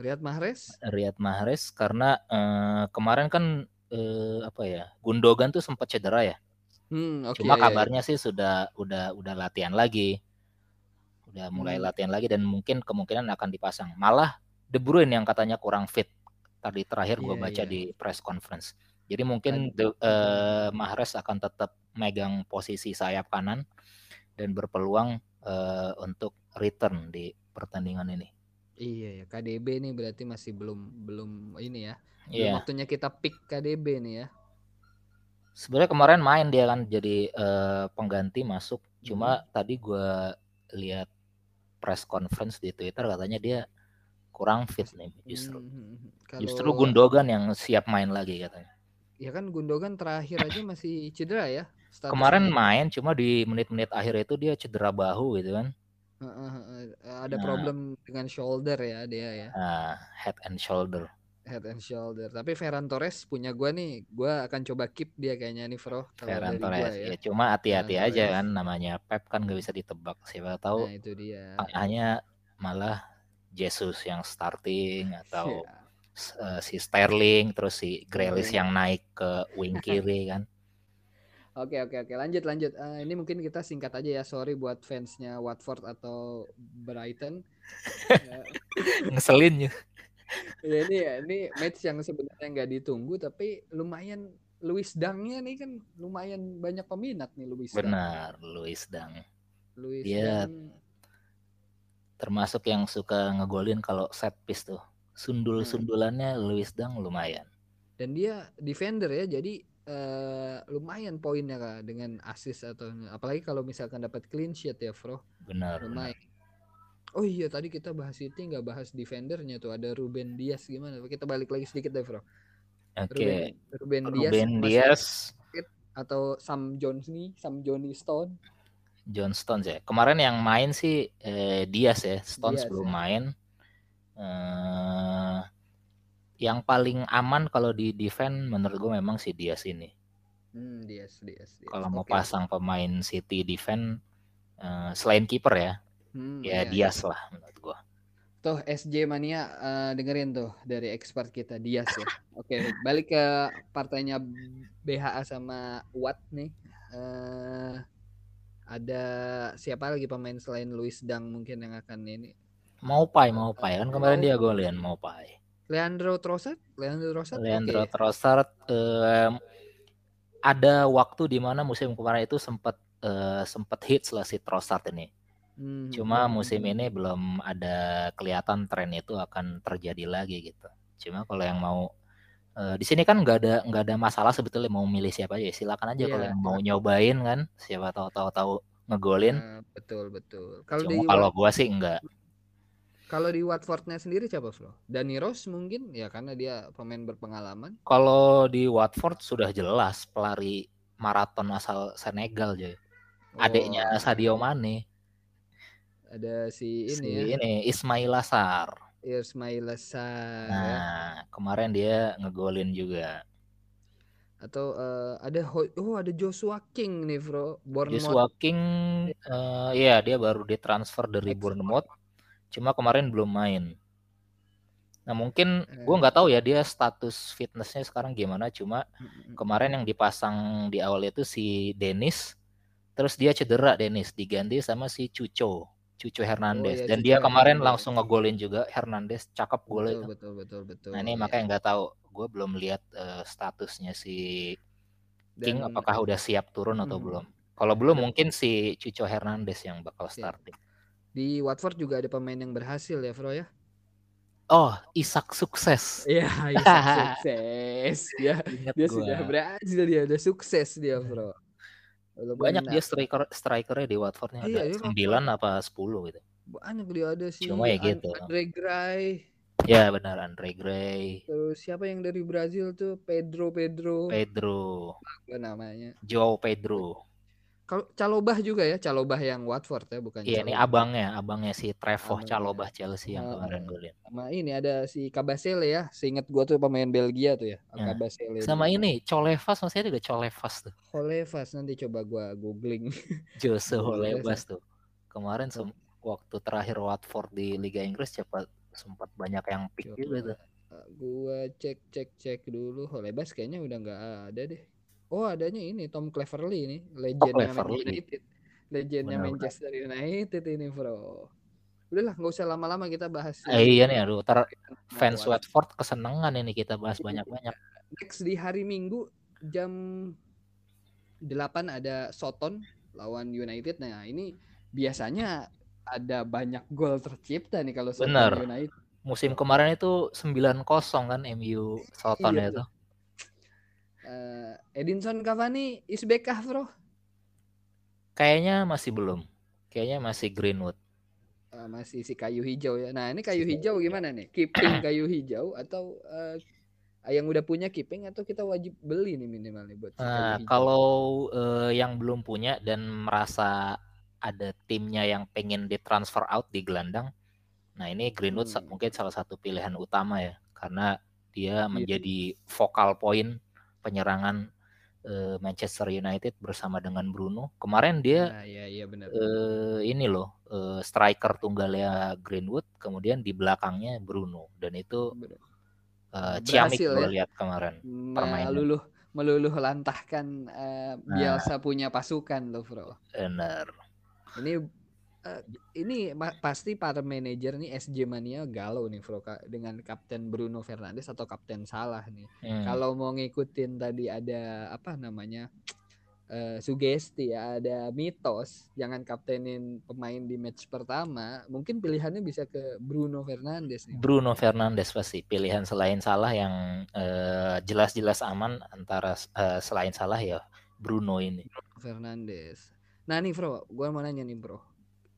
Riyad Mahrez? Riyad Mahrez karena eh, kemarin kan eh, apa ya Gundogan tuh sempat cedera ya. Hmm, okay, Cuma iya, iya. kabarnya sih sudah udah udah latihan lagi, udah mulai hmm. latihan lagi dan mungkin kemungkinan akan dipasang. Malah De Bruyne yang katanya kurang fit tadi terakhir gue yeah, baca yeah. di press conference. Jadi mungkin De, uh, Mahrez akan tetap megang posisi sayap kanan dan berpeluang uh, untuk return di pertandingan ini. Iya ya, KDB nih berarti masih belum belum ini ya. Belum yeah. waktunya kita pick KDB nih ya. Sebenarnya kemarin main dia kan jadi uh, pengganti masuk. Cuma hmm. tadi gue lihat press conference di Twitter katanya dia kurang fit nih justru. Hmm. hmm, hmm. Kalau... Justru Gundogan yang siap main lagi katanya. Ya kan Gundogan terakhir aja masih cedera ya. Kemarin main cuma di menit-menit akhir itu dia cedera bahu gitu kan. Ada nah, problem dengan shoulder ya dia ya. Uh, head and shoulder. Head and shoulder. Tapi Ferran Torres punya gue nih, gue akan coba keep dia kayaknya nih, Bro. Ferran Torres ya. ya. Cuma hati-hati aja kan, namanya Pep kan gak bisa ditebak. Siapa tahu. Nah itu dia. Hanya malah Jesus yang starting atau yeah. Iya. uh, si Sterling, terus si Grealish yang naik ke wing kiri kan. Oke oke oke lanjut lanjut. Uh, ini mungkin kita singkat aja ya. Sorry buat fansnya Watford atau Brighton. Ngeselin ya. ya ini ya ini match yang sebenarnya nggak ditunggu tapi lumayan Luis Dangnya nih kan lumayan banyak peminat nih Luis. Benar Dang. Luis Dang. Luis Dia Dang. termasuk yang suka ngegolin kalau set piece tuh. Sundul-sundulannya Luis Dang lumayan. Dan dia defender ya jadi uh, lumayan poinnya kak dengan assist atau apalagi kalau misalkan dapat clean sheet ya bro benar lumayan. Benar. oh iya tadi kita bahas itu nggak bahas defendernya tuh ada Ruben Dias. Gimana? Kita balik lagi sedikit deh bro oke. Okay. Ruben, Ruben Dias Ruben Dias. atau Sam Jones nih Sam Johnny Stone? John Stones ya. Kemarin yang main sih eh, Dias ya. Stones Diaz, belum ya. main. Eh, yang paling aman kalau di defend menurut gue memang si Dias ini. Hmm, Dias, Dias, Dias. Kalau okay. mau pasang pemain City defend uh, selain kiper ya, hmm, ya, ya Dias ya. lah menurut gue. Tuh SJ Mania uh, dengerin tuh dari expert kita Dias ya. Oke, okay, balik ke partainya BHA sama Watt nih. Uh, ada siapa lagi pemain selain Luis Dang mungkin yang akan ini? Mau Pai, mau Pai kan kemarin dia golin mau Pai. Leandro Trossard, Leandro Trossard. Leandro okay. Trossard um, ada waktu di mana musim kemarin itu sempat uh, sempat hits lah si Trossard ini. Hmm. Cuma hmm, musim hmm. ini belum ada kelihatan tren itu akan terjadi lagi gitu. Cuma kalau yang mau uh, di sini kan nggak ada nggak ada masalah sebetulnya mau milih siapa aja silakan aja yeah, kalau yang mau nyobain kan siapa tahu tahu tahu ngegolin. Nah, betul betul. Kalau kalau gua sih enggak. Kalau di Watfordnya sendiri siapa Flo? Dani Rose mungkin ya karena dia pemain berpengalaman. Kalau di Watford sudah jelas pelari maraton asal Senegal jadi. Oh. Adiknya Sadio Mane. Ada si ini si ya. Ini Ismail Assar. Ismail Assar. Ya. Nah, ya. kemarin dia ngegolin juga. Atau uh, ada oh ada Joshua King nih, Bro. Bournemouth. Joshua King uh, iya dia baru ditransfer dari Bournemouth cuma kemarin belum main. Nah mungkin gue nggak tahu ya dia status fitnessnya sekarang gimana. Cuma kemarin yang dipasang di awal itu si Dennis, terus dia cedera Dennis diganti sama si Cuco, Cuco Hernandez. Oh, iya, Dan dia kemarin Hernandez. langsung ngegolin juga Hernandez, cakep gol itu. Betul betul betul. Nah ini iya. makanya nggak tahu, gue belum lihat uh, statusnya si King Dan, apakah udah siap turun atau hmm. belum. Kalau belum mungkin si Cuco Hernandez yang bakal starting. Di Watford juga ada pemain yang berhasil ya, Bro ya. Oh, Isak sukses. Iya, Isak sukses. Ya, dia gua. sudah berhasil dia, udah sukses dia, Bro. Walaupun Banyak dia striker strikernya di Watfordnya iya, ada sembilan apa sepuluh gitu. Banyak dia ada sih. Cuma ya gitu. Andre Gray. Ya benar Andre Gray. Terus siapa yang dari Brazil tuh? Pedro Pedro. Pedro. Apa namanya? Joe Pedro. Kalau Calobah juga ya, Calobah yang Watford ya, bukan Iya, ini abangnya, abangnya si Trevoh Calobah Chelsea yang kemarin golin. Sama ini ada si Kabasele ya, seingat gua tuh pemain Belgia tuh ya, ya. Kabasele. Sama juga. ini Colevas masih ada Colevas tuh. Colevas nanti coba gua googling. Jose Colevas tuh. Kemarin waktu terakhir Watford di Liga Inggris cepat sempat banyak yang pick juga tuh. gua cek cek cek dulu Holebas kayaknya udah nggak ada deh oh adanya ini Tom Cleverley ini legendnya oh, United. Legendnya Manchester United ini bro. Udahlah nggak usah lama-lama kita bahas eh, iya nih aduh ter fans Watford kesenangan ini kita bahas iya. banyak-banyak. next di hari Minggu jam 8 ada Soton lawan United. Nah ini biasanya ada banyak gol tercipta nih kalau Soton United. Musim kemarin itu 9-0 kan MU Soton iya, itu uh, Edinson Cavani is back kah bro? Kayaknya masih belum. Kayaknya masih Greenwood. Uh, masih si kayu hijau ya. Nah ini kayu hijau gimana nih? Keeping kayu hijau atau uh, yang udah punya keeping atau kita wajib beli nih minimal nih buat si nah, kalau uh, yang belum punya dan merasa ada timnya yang pengen ditransfer out di gelandang, nah ini Greenwood hmm. mungkin salah satu pilihan utama ya karena dia iya. menjadi vokal point penyerangan uh, Manchester United bersama dengan Bruno. Kemarin dia nah, iya, iya benar. Uh, ini loh uh, striker tunggalnya Greenwood, kemudian di belakangnya Bruno dan itu uh, ciamik ya? lihat kemarin permainan. Meluluh meluluh lantahkan uh, nah, punya pasukan loh, Bro. Benar. Ini uh, ini pasti para manajer nih SJ Mania galau nih Bro dengan Kapten Bruno Fernandes atau Kapten Salah nih. Hmm. Kalau mau ngikutin tadi ada apa namanya? Uh, sugesti ya ada mitos jangan kaptenin pemain di match pertama mungkin pilihannya bisa ke Bruno Fernandes nih. Bruno Fernandes pasti pilihan selain salah yang jelas-jelas uh, aman antara uh, selain salah ya Bruno ini Bruno Fernandes nah nih bro gue mau nanya nih bro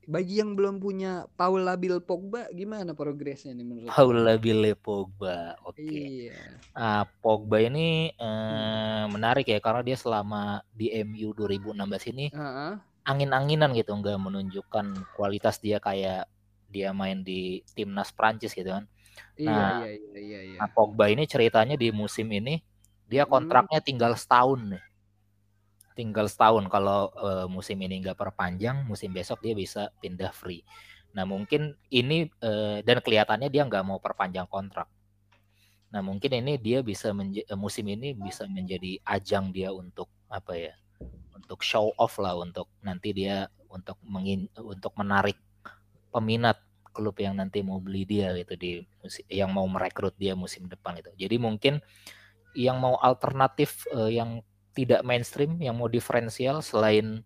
bagi yang belum punya Paul Labil Pogba gimana progresnya nih menurut Paul Labil Pogba oke okay. iya. nah, Pogba ini eh, hmm. menarik ya karena dia selama di MU 2016 ini uh -huh. angin-anginan gitu nggak menunjukkan kualitas dia kayak dia main di timnas Prancis gitu kan iya, nah, iya, iya, iya, iya. nah Pogba ini ceritanya di musim ini dia hmm. kontraknya hmm. tinggal setahun nih tinggal setahun. Kalau uh, musim ini nggak perpanjang musim besok dia bisa pindah free. Nah mungkin ini uh, dan kelihatannya dia nggak mau perpanjang kontrak. Nah mungkin ini dia bisa uh, musim ini bisa menjadi ajang dia untuk apa ya untuk show off lah untuk nanti dia untuk mengin untuk menarik peminat klub yang nanti mau beli dia gitu di yang mau merekrut dia musim depan itu. Jadi mungkin yang mau alternatif uh, yang tidak mainstream yang mau diferensial selain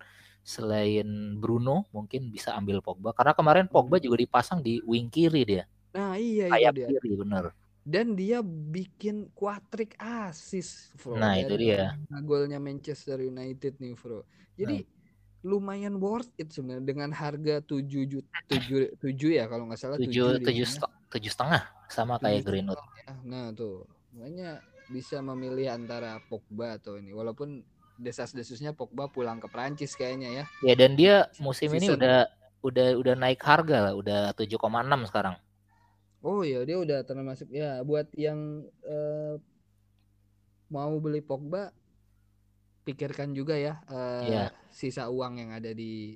selain Bruno mungkin bisa ambil Pogba karena kemarin Pogba juga dipasang di wing kiri dia. Nah iya Kayak dia. kiri bener. Dan dia bikin kuatrik asis, bro. Nah itu dia. Golnya Manchester United nih, bro. Jadi nah. lumayan worth it sebenarnya dengan harga tujuh juta tujuh tujuh ya kalau nggak salah tujuh tujuh tujuh setengah sama kayak Greenwood. Ya. Nah tuh makanya bisa memilih antara Pogba atau ini walaupun desas-desusnya Pogba pulang ke Prancis kayaknya ya. Ya dan dia musim Season. ini udah udah udah naik harga lah, udah 7,6 sekarang. Oh ya, dia udah termasuk ya buat yang uh, mau beli Pogba pikirkan juga ya uh, yeah. sisa uang yang ada di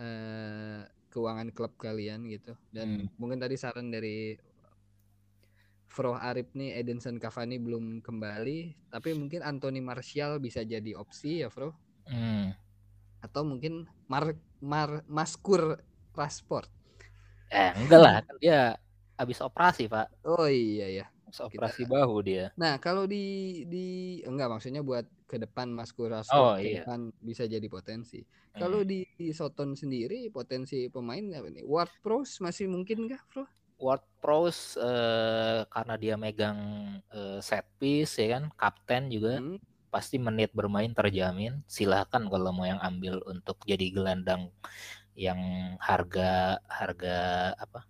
uh, keuangan klub kalian gitu. Dan hmm. mungkin tadi saran dari Froh Arif nih Edinson Cavani belum kembali, tapi mungkin Anthony Martial bisa jadi opsi ya, Fro. Hmm. Atau mungkin Mar Mar Maskur Rashford. Eh, enggak lah, kan dia habis operasi, Pak. Oh iya ya. Habis operasi Kita... bahu dia. Nah, kalau di di enggak maksudnya buat ke depan Maskur Rashford oh, iya. kan bisa jadi potensi. Hmm. Kalau di, di Soton sendiri potensi pemain apa nih? Ward Prowse masih mungkin enggak, Bro? Ward Prowse uh, karena dia megang uh, set piece ya kan, kapten juga hmm. pasti menit bermain terjamin. Silahkan kalau mau yang ambil untuk jadi gelandang yang harga harga apa?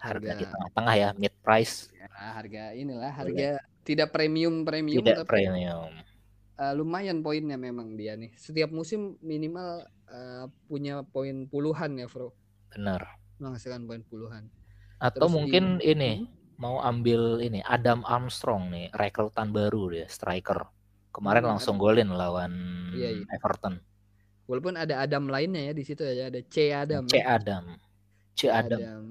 Harga, harga di tengah-tengah ya, mid price. Ya, harga inilah harga Boleh. tidak premium premium tidak tapi premium. Uh, lumayan poinnya memang dia nih. Setiap musim minimal uh, punya poin puluhan ya, Bro. Benar. Menghasilkan poin puluhan atau Terus mungkin di... ini hmm? mau ambil ini Adam Armstrong nih rekrutan baru dia striker kemarin hmm, langsung golin lawan iya, iya. Everton walaupun ada Adam lainnya ya di situ ya ada C Adam C Adam C Adam, Adam.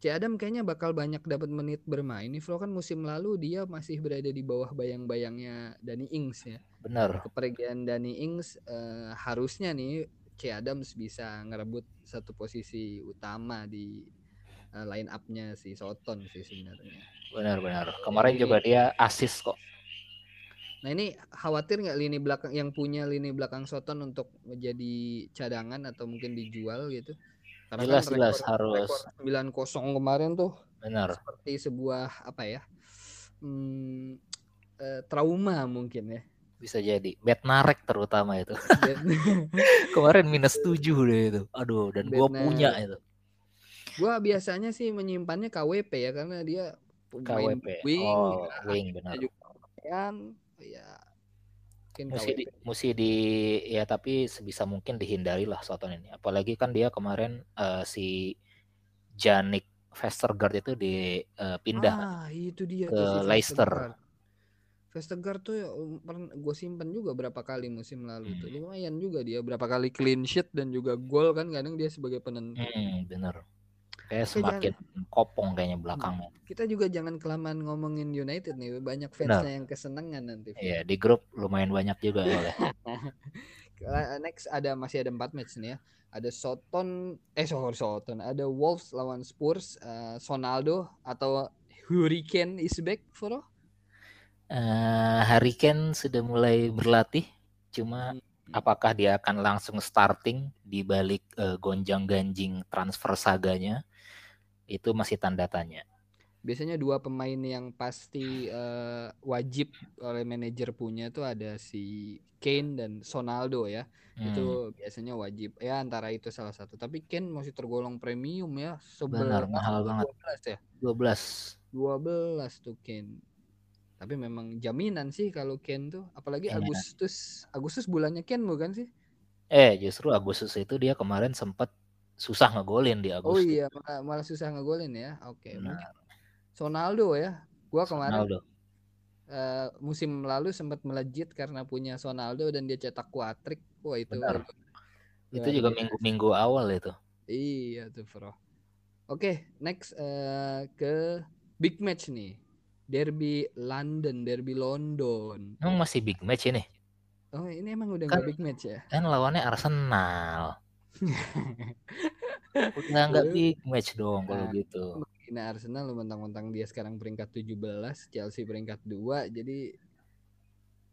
C Adam kayaknya bakal banyak dapat menit bermain nih Flo kan musim lalu dia masih berada di bawah bayang-bayangnya Dani Ings ya. Benar. Kepergian Dani Ings uh, harusnya nih C Adams bisa ngerebut satu posisi utama di uh, line up-nya si Soton sih sebenarnya. Benar-benar. Kemarin juga dia asis kok. Nah ini khawatir nggak lini belakang yang punya lini belakang Soton untuk menjadi cadangan atau mungkin dijual gitu? Karena jelas kan jelas harus sembilan kosong kemarin tuh. Benar. Seperti sebuah apa ya? Hmm, eh, trauma mungkin ya. Bisa jadi. Bad narek terutama itu. kemarin minus tujuh deh itu. Aduh, dan gua punya itu. Gua biasanya sih menyimpannya KWP ya karena dia KWP. wing, oh, ya, wing benar. Kan ya mungkin mesti di, mesti di ya tapi sebisa mungkin dihindari lah Soton ini apalagi kan dia kemarin uh, si Janik Vestergaard itu dipindah eh, uh, ah, itu dia ke si Leicester Vestergaard tuh ya, um, gue simpen juga berapa kali musim lalu hmm. tuh lumayan juga dia berapa kali clean sheet dan juga gol kan kadang dia sebagai penentu hmm, bener Kayak semakin jangan, kopong kayaknya belakangnya. Hmm, kita juga jangan kelamaan ngomongin United nih, banyak fansnya yang kesenangan nanti. Iya, di grup lumayan banyak juga ya. Next ada masih ada empat match nih ya. Ada Soton, eh sorry Soton, ada Wolves lawan Spurs, uh, Sonaldo atau Hurricane is back for uh, Hurricane sudah mulai berlatih, cuma hmm apakah dia akan langsung starting di balik uh, gonjang-ganjing transfer saganya itu masih tanda tanya. Biasanya dua pemain yang pasti uh, wajib oleh manajer punya tuh ada si Kane dan Sonaldo ya. Hmm. Itu biasanya wajib. Ya antara itu salah satu. Tapi Kane masih tergolong premium ya. Benar, mahal banget. 12 ya? 12. 12 tuh Kane. Tapi memang jaminan sih kalau Ken tuh, apalagi ya. Agustus. Agustus bulannya Ken bukan sih? Eh, justru Agustus itu dia kemarin sempat susah ngegolin di Agustus. Oh iya, malah, malah susah ngegolin ya. Oke, okay, nah. Sonaldo ya. Gua kemarin Sonaldo. Uh, musim lalu sempat melejit karena punya Sonaldo dan dia cetak kuatrik. Wah, itu Benar. Itu juga minggu-minggu awal itu. Iya tuh, Bro. Oke, okay, next uh, ke big match nih. Derby London, Derby London. Emang masih big match ini? Oh, ini emang udah kan, gak big match ya? Kan lawannya Arsenal. Udah nggak big match dong nah, kalau gitu. Ini Arsenal lu mentang-mentang dia sekarang peringkat 17, Chelsea peringkat 2, jadi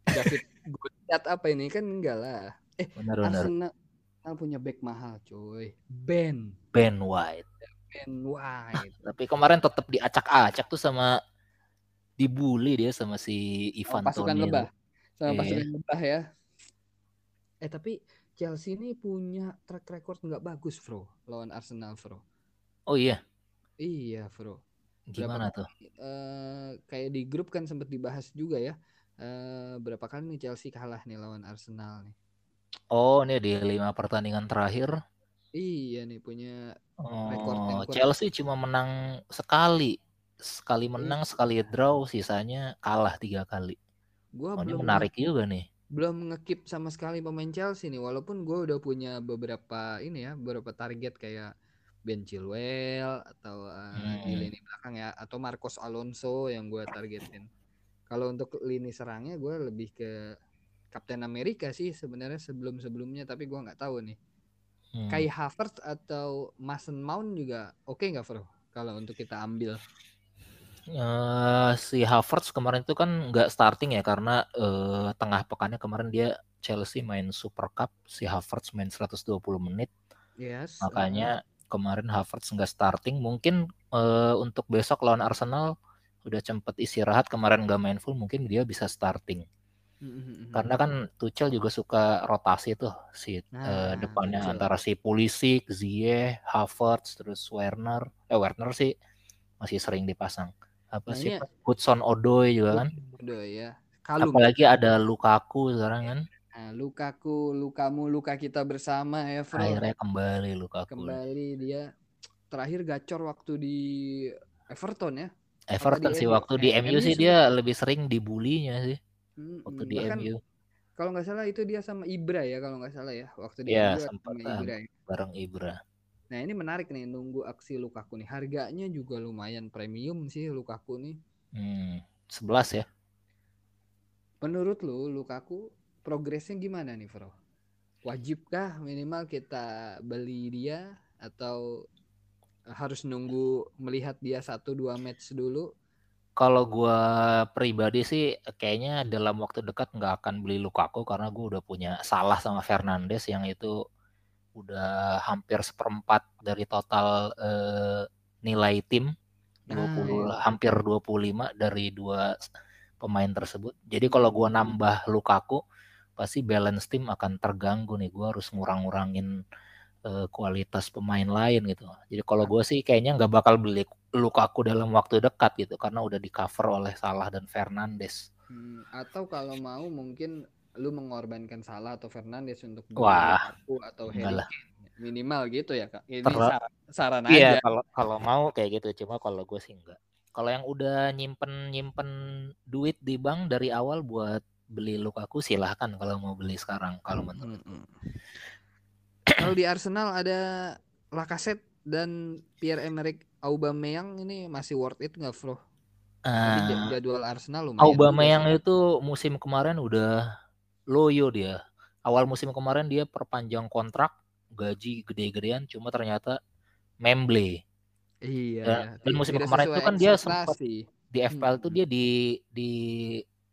David Goliat apa ini kan enggak lah. Eh, benar, Arsenal benar. punya back mahal, cuy. Ben. Ben White. Ben White. Tapi kemarin tetap diacak-acak tuh sama dibully dia sama si Ivan oh, pasukan lebah. Sama yeah. pasukan lebah ya. Eh tapi Chelsea ini punya track record nggak bagus, Bro, lawan Arsenal, Bro. Oh iya. Iya, Bro. Gimana berapa, tuh? Uh, kayak di grup kan sempat dibahas juga ya. Uh, berapa kali nih Chelsea kalah nih lawan Arsenal nih? Oh, ini di lima pertandingan terakhir. Iya nih punya oh, rekor Chelsea cuma menang sekali, sekali menang, iya. sekali draw, sisanya kalah tiga kali. Gua oh, belum ini menarik juga nih belum ngekip sama sekali pemain Chelsea nih walaupun gue udah punya beberapa ini ya beberapa target kayak Ben Chilwell atau uh, hmm. di lini belakang ya atau Marcos Alonso yang gue targetin kalau untuk lini serangnya gue lebih ke Kapten Amerika sih sebenarnya sebelum sebelumnya tapi gue nggak tahu nih hmm. Kai Havertz atau Mason Mount juga oke okay nggak Bro kalau untuk kita ambil Uh, si Havertz kemarin itu kan nggak starting ya karena uh, tengah pekannya kemarin dia Chelsea main Super Cup, si Havertz main 120 menit. Yes. Makanya uh. kemarin Havertz nggak starting. Mungkin uh, untuk besok lawan Arsenal udah cepet istirahat kemarin nggak main full, mungkin dia bisa starting. Mm-hmm. Karena kan Tuchel juga suka rotasi tuh si nah, uh, depannya Tuchel. antara si Pulisic, Ziyech, Havertz, terus Werner. Eh Werner sih masih sering dipasang apa nah, sih ya. Hudson Odoi juga kan? Odoi ya. Kalung. apalagi ada Lukaku sekarang kan? Nah, Lukaku lukamu luka kita bersama ya Fro. akhirnya kembali Lukaku. Kembali dia. Terakhir gacor waktu di Everton ya. Everton sih waktu di MU, MU sih dia lebih sering dibulinya sih waktu di MU kalau nggak salah itu dia sama Ibra ya kalau nggak salah ya. Waktu di ya, MU sama Ibra ya. bareng Ibra Nah ini menarik nih nunggu aksi Lukaku nih. Harganya juga lumayan premium sih Lukaku nih. Hmm, 11 ya. Menurut lu Lukaku progresnya gimana nih Bro? Wajibkah minimal kita beli dia atau harus nunggu melihat dia satu dua match dulu? Kalau gue pribadi sih kayaknya dalam waktu dekat nggak akan beli Lukaku karena gue udah punya salah sama Fernandes yang itu udah hampir seperempat dari total uh, nilai tim 20 nah, iya. hampir 25 dari dua pemain tersebut. Jadi kalau gua nambah Lukaku pasti balance tim akan terganggu nih. Gua harus ngurang-ngurangin uh, kualitas pemain lain gitu. Jadi kalau gua sih kayaknya nggak bakal beli Lukaku dalam waktu dekat gitu karena udah di cover oleh Salah dan Fernandes. Hmm, atau kalau mau mungkin lu mengorbankan Salah atau Fernandes untuk Wah, aku atau Harry minimal gitu ya kak ini Terla saran, saran iya, aja kalau kalau mau kayak gitu cuma kalau gue sih enggak kalau yang udah nyimpen nyimpen duit di bank dari awal buat beli Lukaku silahkan kalau mau beli sekarang kalau menurut hmm, hmm. kalau di Arsenal ada Lacazette dan Pierre Emerick Aubameyang ini masih worth it nggak Flo? Uh, jadwal Arsenal lumayan. Aubameyang itu musim kemarin udah loyo dia. Awal musim kemarin dia perpanjang kontrak, gaji gede-gedean, cuma ternyata memble. Iya. Dan, dan musim kemarin itu kan dia sempat di FPL hmm. tuh dia di di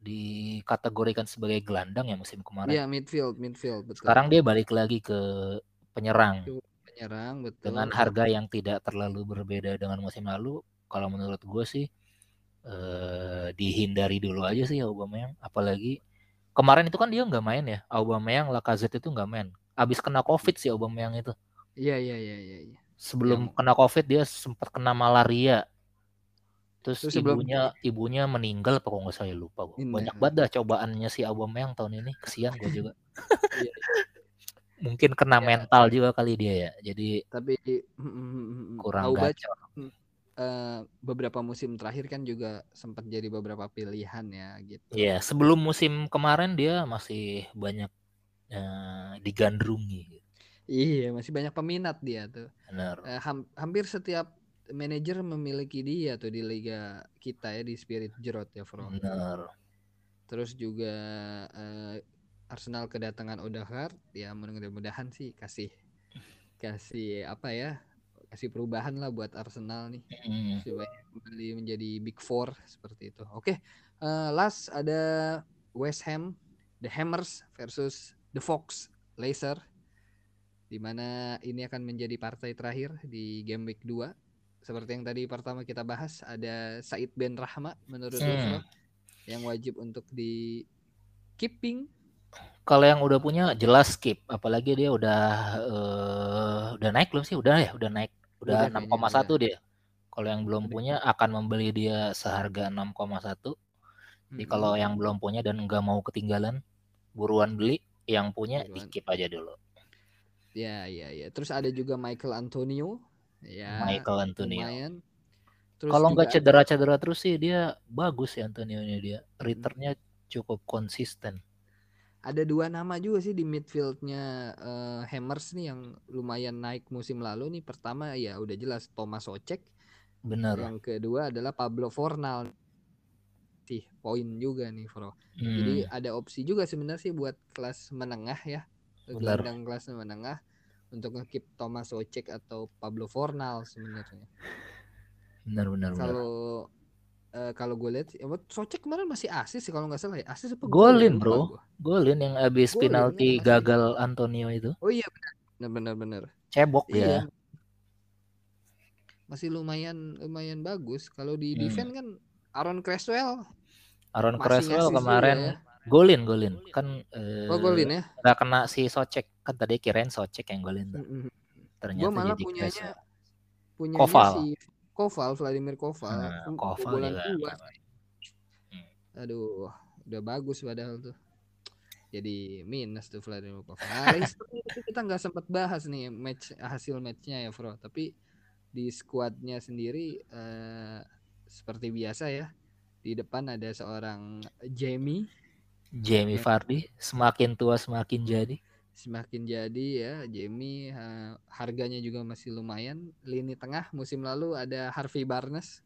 dikategorikan sebagai gelandang ya musim kemarin. Iya, midfield, midfield, betul. Sekarang dia balik lagi ke penyerang. Penyerang, betul. Dengan harga yang tidak terlalu berbeda dengan musim lalu, kalau menurut gue sih eh, dihindari dulu aja sih Aubameyang, apalagi Kemarin itu kan dia nggak main ya. Aubameyang, Lacazette itu nggak main. Abis kena Covid sih Aubameyang itu. Iya, iya, iya, iya. Ya. Sebelum ya. kena Covid dia sempat kena malaria. Terus, Terus ibunya sebelum... ibunya meninggal apa kok nggak saya lupa gua. Banyak banget dah cobaannya si Aubameyang tahun ini. Kesian gue juga. Iya. Mungkin kena ya. mental juga kali dia ya. Jadi tapi mm, mm, mm, kurang gacor uh, beberapa musim terakhir kan juga sempat jadi beberapa pilihan ya gitu. Iya, yeah, sebelum musim kemarin dia masih banyak uh, digandrungi. Iya, masih banyak peminat dia tuh. Benar. Uh, ham hampir setiap manajer memiliki dia tuh di liga kita ya di Spirit Jerot ya, Bro. Benar. Terus juga uh, Arsenal kedatangan Odegaard ya mudah-mudahan sih kasih kasih apa ya kasih perubahan lah buat Arsenal nih mm. supaya kembali menjadi Big Four seperti itu. Oke, okay. uh, eh, last ada West Ham, The Hammers versus The Fox, Laser, di mana ini akan menjadi partai terakhir di game week 2. Seperti yang tadi pertama kita bahas, ada Said Ben Rahma menurut mm. yang wajib untuk di keeping kalau yang udah punya jelas skip. Apalagi dia udah uh, udah naik belum sih? Udah ya udah naik. Udah enam koma satu dia. Kalau yang belum punya akan membeli dia seharga 6,1 jadi hmm. kalau yang belum punya dan nggak mau ketinggalan buruan beli. Yang punya buruan. di skip aja dulu. Ya ya ya. Terus ada juga Michael Antonio. Ya Michael Antonio. kalau nggak cedera-cedera terus sih dia bagus ya Antonio ini dia returnnya cukup konsisten ada dua nama juga sih di midfieldnya uh, Hammers nih yang lumayan naik musim lalu nih. Pertama ya udah jelas Thomas Ocek. Benar. Yang kedua adalah Pablo Fornal. Sih poin juga nih, Bro. Hmm. Jadi ada opsi juga sebenarnya sih buat kelas menengah ya. Gelandang kelas menengah untuk ngekip Thomas Ocek atau Pablo Fornal sebenarnya. Benar benar. Kalau uh, kalau gue lihat ya, Socek kemarin masih asis sih kalau nggak salah ya. Asis apa golin bro. Golin yang abis golin, penalti ya, gagal Antonio itu. Oh iya benar. Benar benar cebok iya. ya masih lumayan lumayan bagus. Kalau di hmm. defense kan Aaron Creswell Aaron Creswell kemarin. ya. golin golin. Kan eh, oh golin ya? nggak kena si Socek. Kan tadi kirain Socek yang golin tuh. Mm -hmm. ternyata gua malah jadi punyanya punyanya Koval. si Koval, Vladimir Koval. Nah, Koval juga. Hmm. Aduh, udah bagus padahal tuh. Jadi minus tuh Vladimir Koval. Nah, itu kita nggak sempat bahas nih match hasil matchnya ya, Bro. Tapi di squadnya sendiri uh, seperti biasa ya. Di depan ada seorang Jamie. Jamie Vardy, semakin tua semakin jadi. Semakin jadi ya Jamie harganya juga masih lumayan. Lini tengah musim lalu ada Harvey Barnes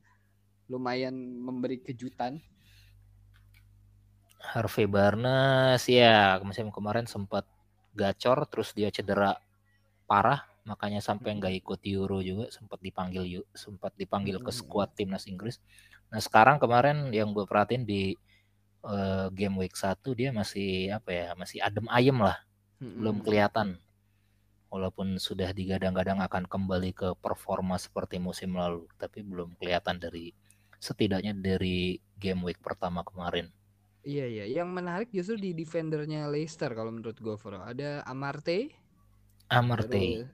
lumayan memberi kejutan. Harvey Barnes ya musim kemarin sempat gacor terus dia cedera parah makanya sampai nggak ikut Euro juga sempat dipanggil sempat dipanggil ke squad timnas Inggris. Nah sekarang kemarin yang gue perhatiin di uh, game week 1 dia masih apa ya masih adem ayem lah hmm. belum kelihatan. Walaupun sudah digadang-gadang akan kembali ke performa seperti musim lalu tapi belum kelihatan dari setidaknya dari game week pertama kemarin. Iya iya. Yang menarik justru di defendernya Leicester kalau menurut gue ada Amarte. Amarte. Terus,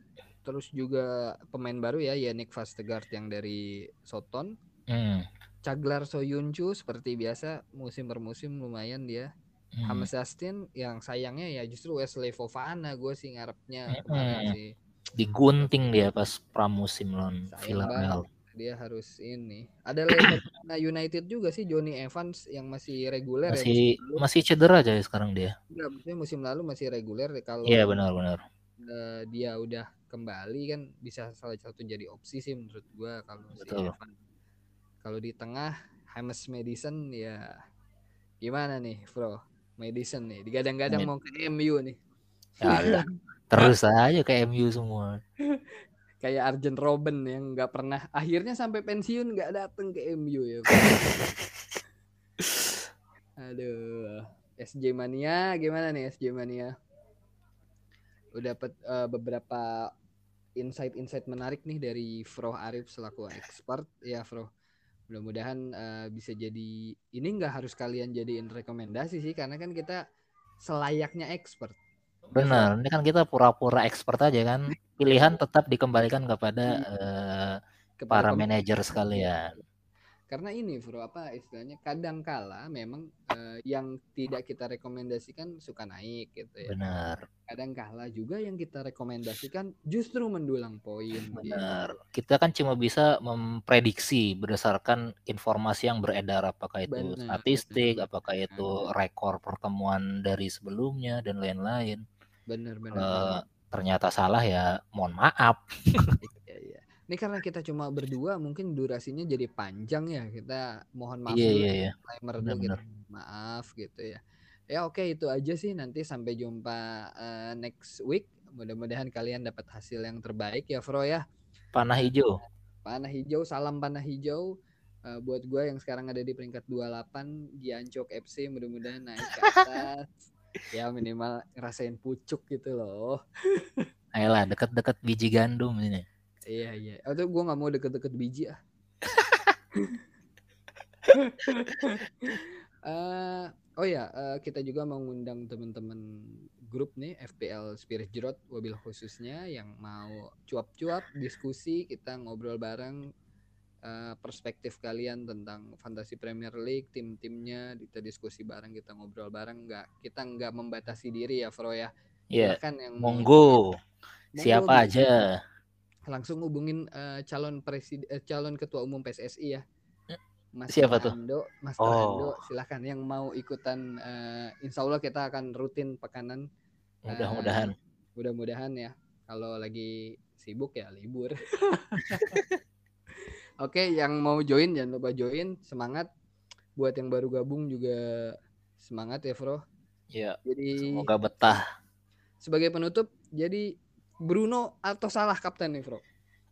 terus juga pemain baru ya Yannick Vastegaard yang dari Soton hmm. Caglar Soyuncu seperti biasa musim per musim lumayan dia hmm. Justin yang sayangnya ya justru Wesley Fofana gue sih ngarepnya hmm. sih digunting dia pas pramusim lawan Villarreal. dia harus ini. Ada Leicester United juga sih Johnny Evans yang masih reguler ya masih ya, masih cedera aja sekarang dia. Enggak, maksudnya musim lalu masih reguler kalau iya benar-benar uh, dia udah kembali kan bisa salah satu jadi opsi sih menurut gua kalau si kalau di tengah James Madison ya gimana nih bro Madison nih. Digadang-gadang mau ke MU nih. Ya, terus aja ke MU semua. Kayak Arjen Robben yang nggak pernah akhirnya sampai pensiun nggak dateng ke MU ya. Aduh SJ Mania gimana nih SJ Mania? Udah dapat uh, beberapa insight-insight menarik nih dari Fro Arif selaku expert. Ya Fro mudah-mudahan uh, bisa jadi ini nggak harus kalian jadiin rekomendasi sih karena kan kita selayaknya expert. Benar ini kan kita pura-pura expert aja kan. Pilihan tetap dikembalikan kepada uh, para manajer sekalian karena ini bro apa istilahnya kadang kala memang uh, yang tidak kita rekomendasikan suka naik gitu ya benar kadang kala juga yang kita rekomendasikan justru mendulang poin benar gitu. kita kan cuma bisa memprediksi berdasarkan informasi yang beredar apakah itu benar, statistik benar. apakah itu rekor pertemuan dari sebelumnya dan lain-lain benar benar, uh, benar. ternyata salah ya mohon maaf Ini karena kita cuma berdua mungkin durasinya jadi panjang ya. Kita mohon maaf iya, iya, iya. timer dulu gitu. Maaf gitu ya. Ya oke itu aja sih nanti sampai jumpa uh, next week. Mudah-mudahan kalian dapat hasil yang terbaik ya Fro ya. Panah hijau. Panah hijau, salam panah hijau. Uh, buat gue yang sekarang ada di peringkat 28 Giancok FC mudah-mudahan naik ke atas. ya minimal ngerasain pucuk gitu loh. Ayolah deket-deket biji gandum ini. Iya iya. Atau gue nggak mau deket-deket biji ah. uh, oh ya, uh, kita juga mengundang teman-teman grup nih FPL Spirit Jerot wabil khususnya yang mau cuap-cuap diskusi kita ngobrol bareng uh, perspektif kalian tentang fantasi Premier League tim-timnya kita diskusi bareng kita ngobrol bareng nggak kita nggak membatasi diri ya Fro ya Iya. Yeah. yang monggo siapa aja langsung hubungin uh, calon presiden uh, calon ketua umum PSSI ya. Mas Siapa tuh? Ando, Mas oh. Ando, silahkan yang mau ikutan. Uh, insya Allah kita akan rutin pekanan. Mudah-mudahan. Uh, mudah-mudahan ya. Kalau lagi sibuk ya libur. Oke, okay, yang mau join jangan lupa join. Semangat. Buat yang baru gabung juga semangat ya, Bro. Iya. Jadi semoga betah. Sebagai penutup, jadi Bruno atau salah kapten nih, Bro?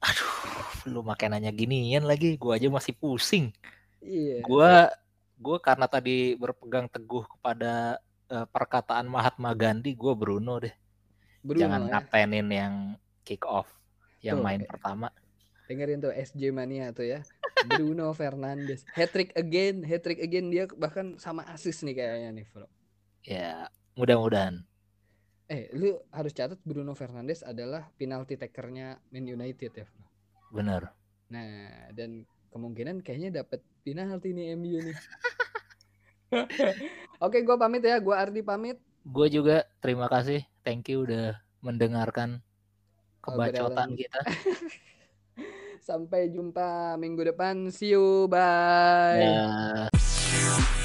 Aduh, lu makin nanya ginian lagi, gua aja masih pusing. Iya. Gua gua karena tadi berpegang teguh kepada uh, perkataan Mahatma Gandhi, gua Bruno deh. Bruno, Jangan ya? kaptenin yang kick off, yang tuh, main pertama. Dengerin tuh SJ Mania tuh ya. Bruno Fernandes. Hat trick again, hat trick again dia bahkan sama asis nih kayaknya nih, Bro. Ya, mudah-mudahan. Eh, lu harus catat Bruno Fernandes adalah penalti takernya Man United ya. Benar. Nah, dan kemungkinan kayaknya dapat penalti nih MU nih. Oke, gue pamit ya. Gue Ardi pamit. Gue juga terima kasih. Thank you udah mendengarkan kebacotan kita. Sampai jumpa minggu depan. See you. Bye. Ya.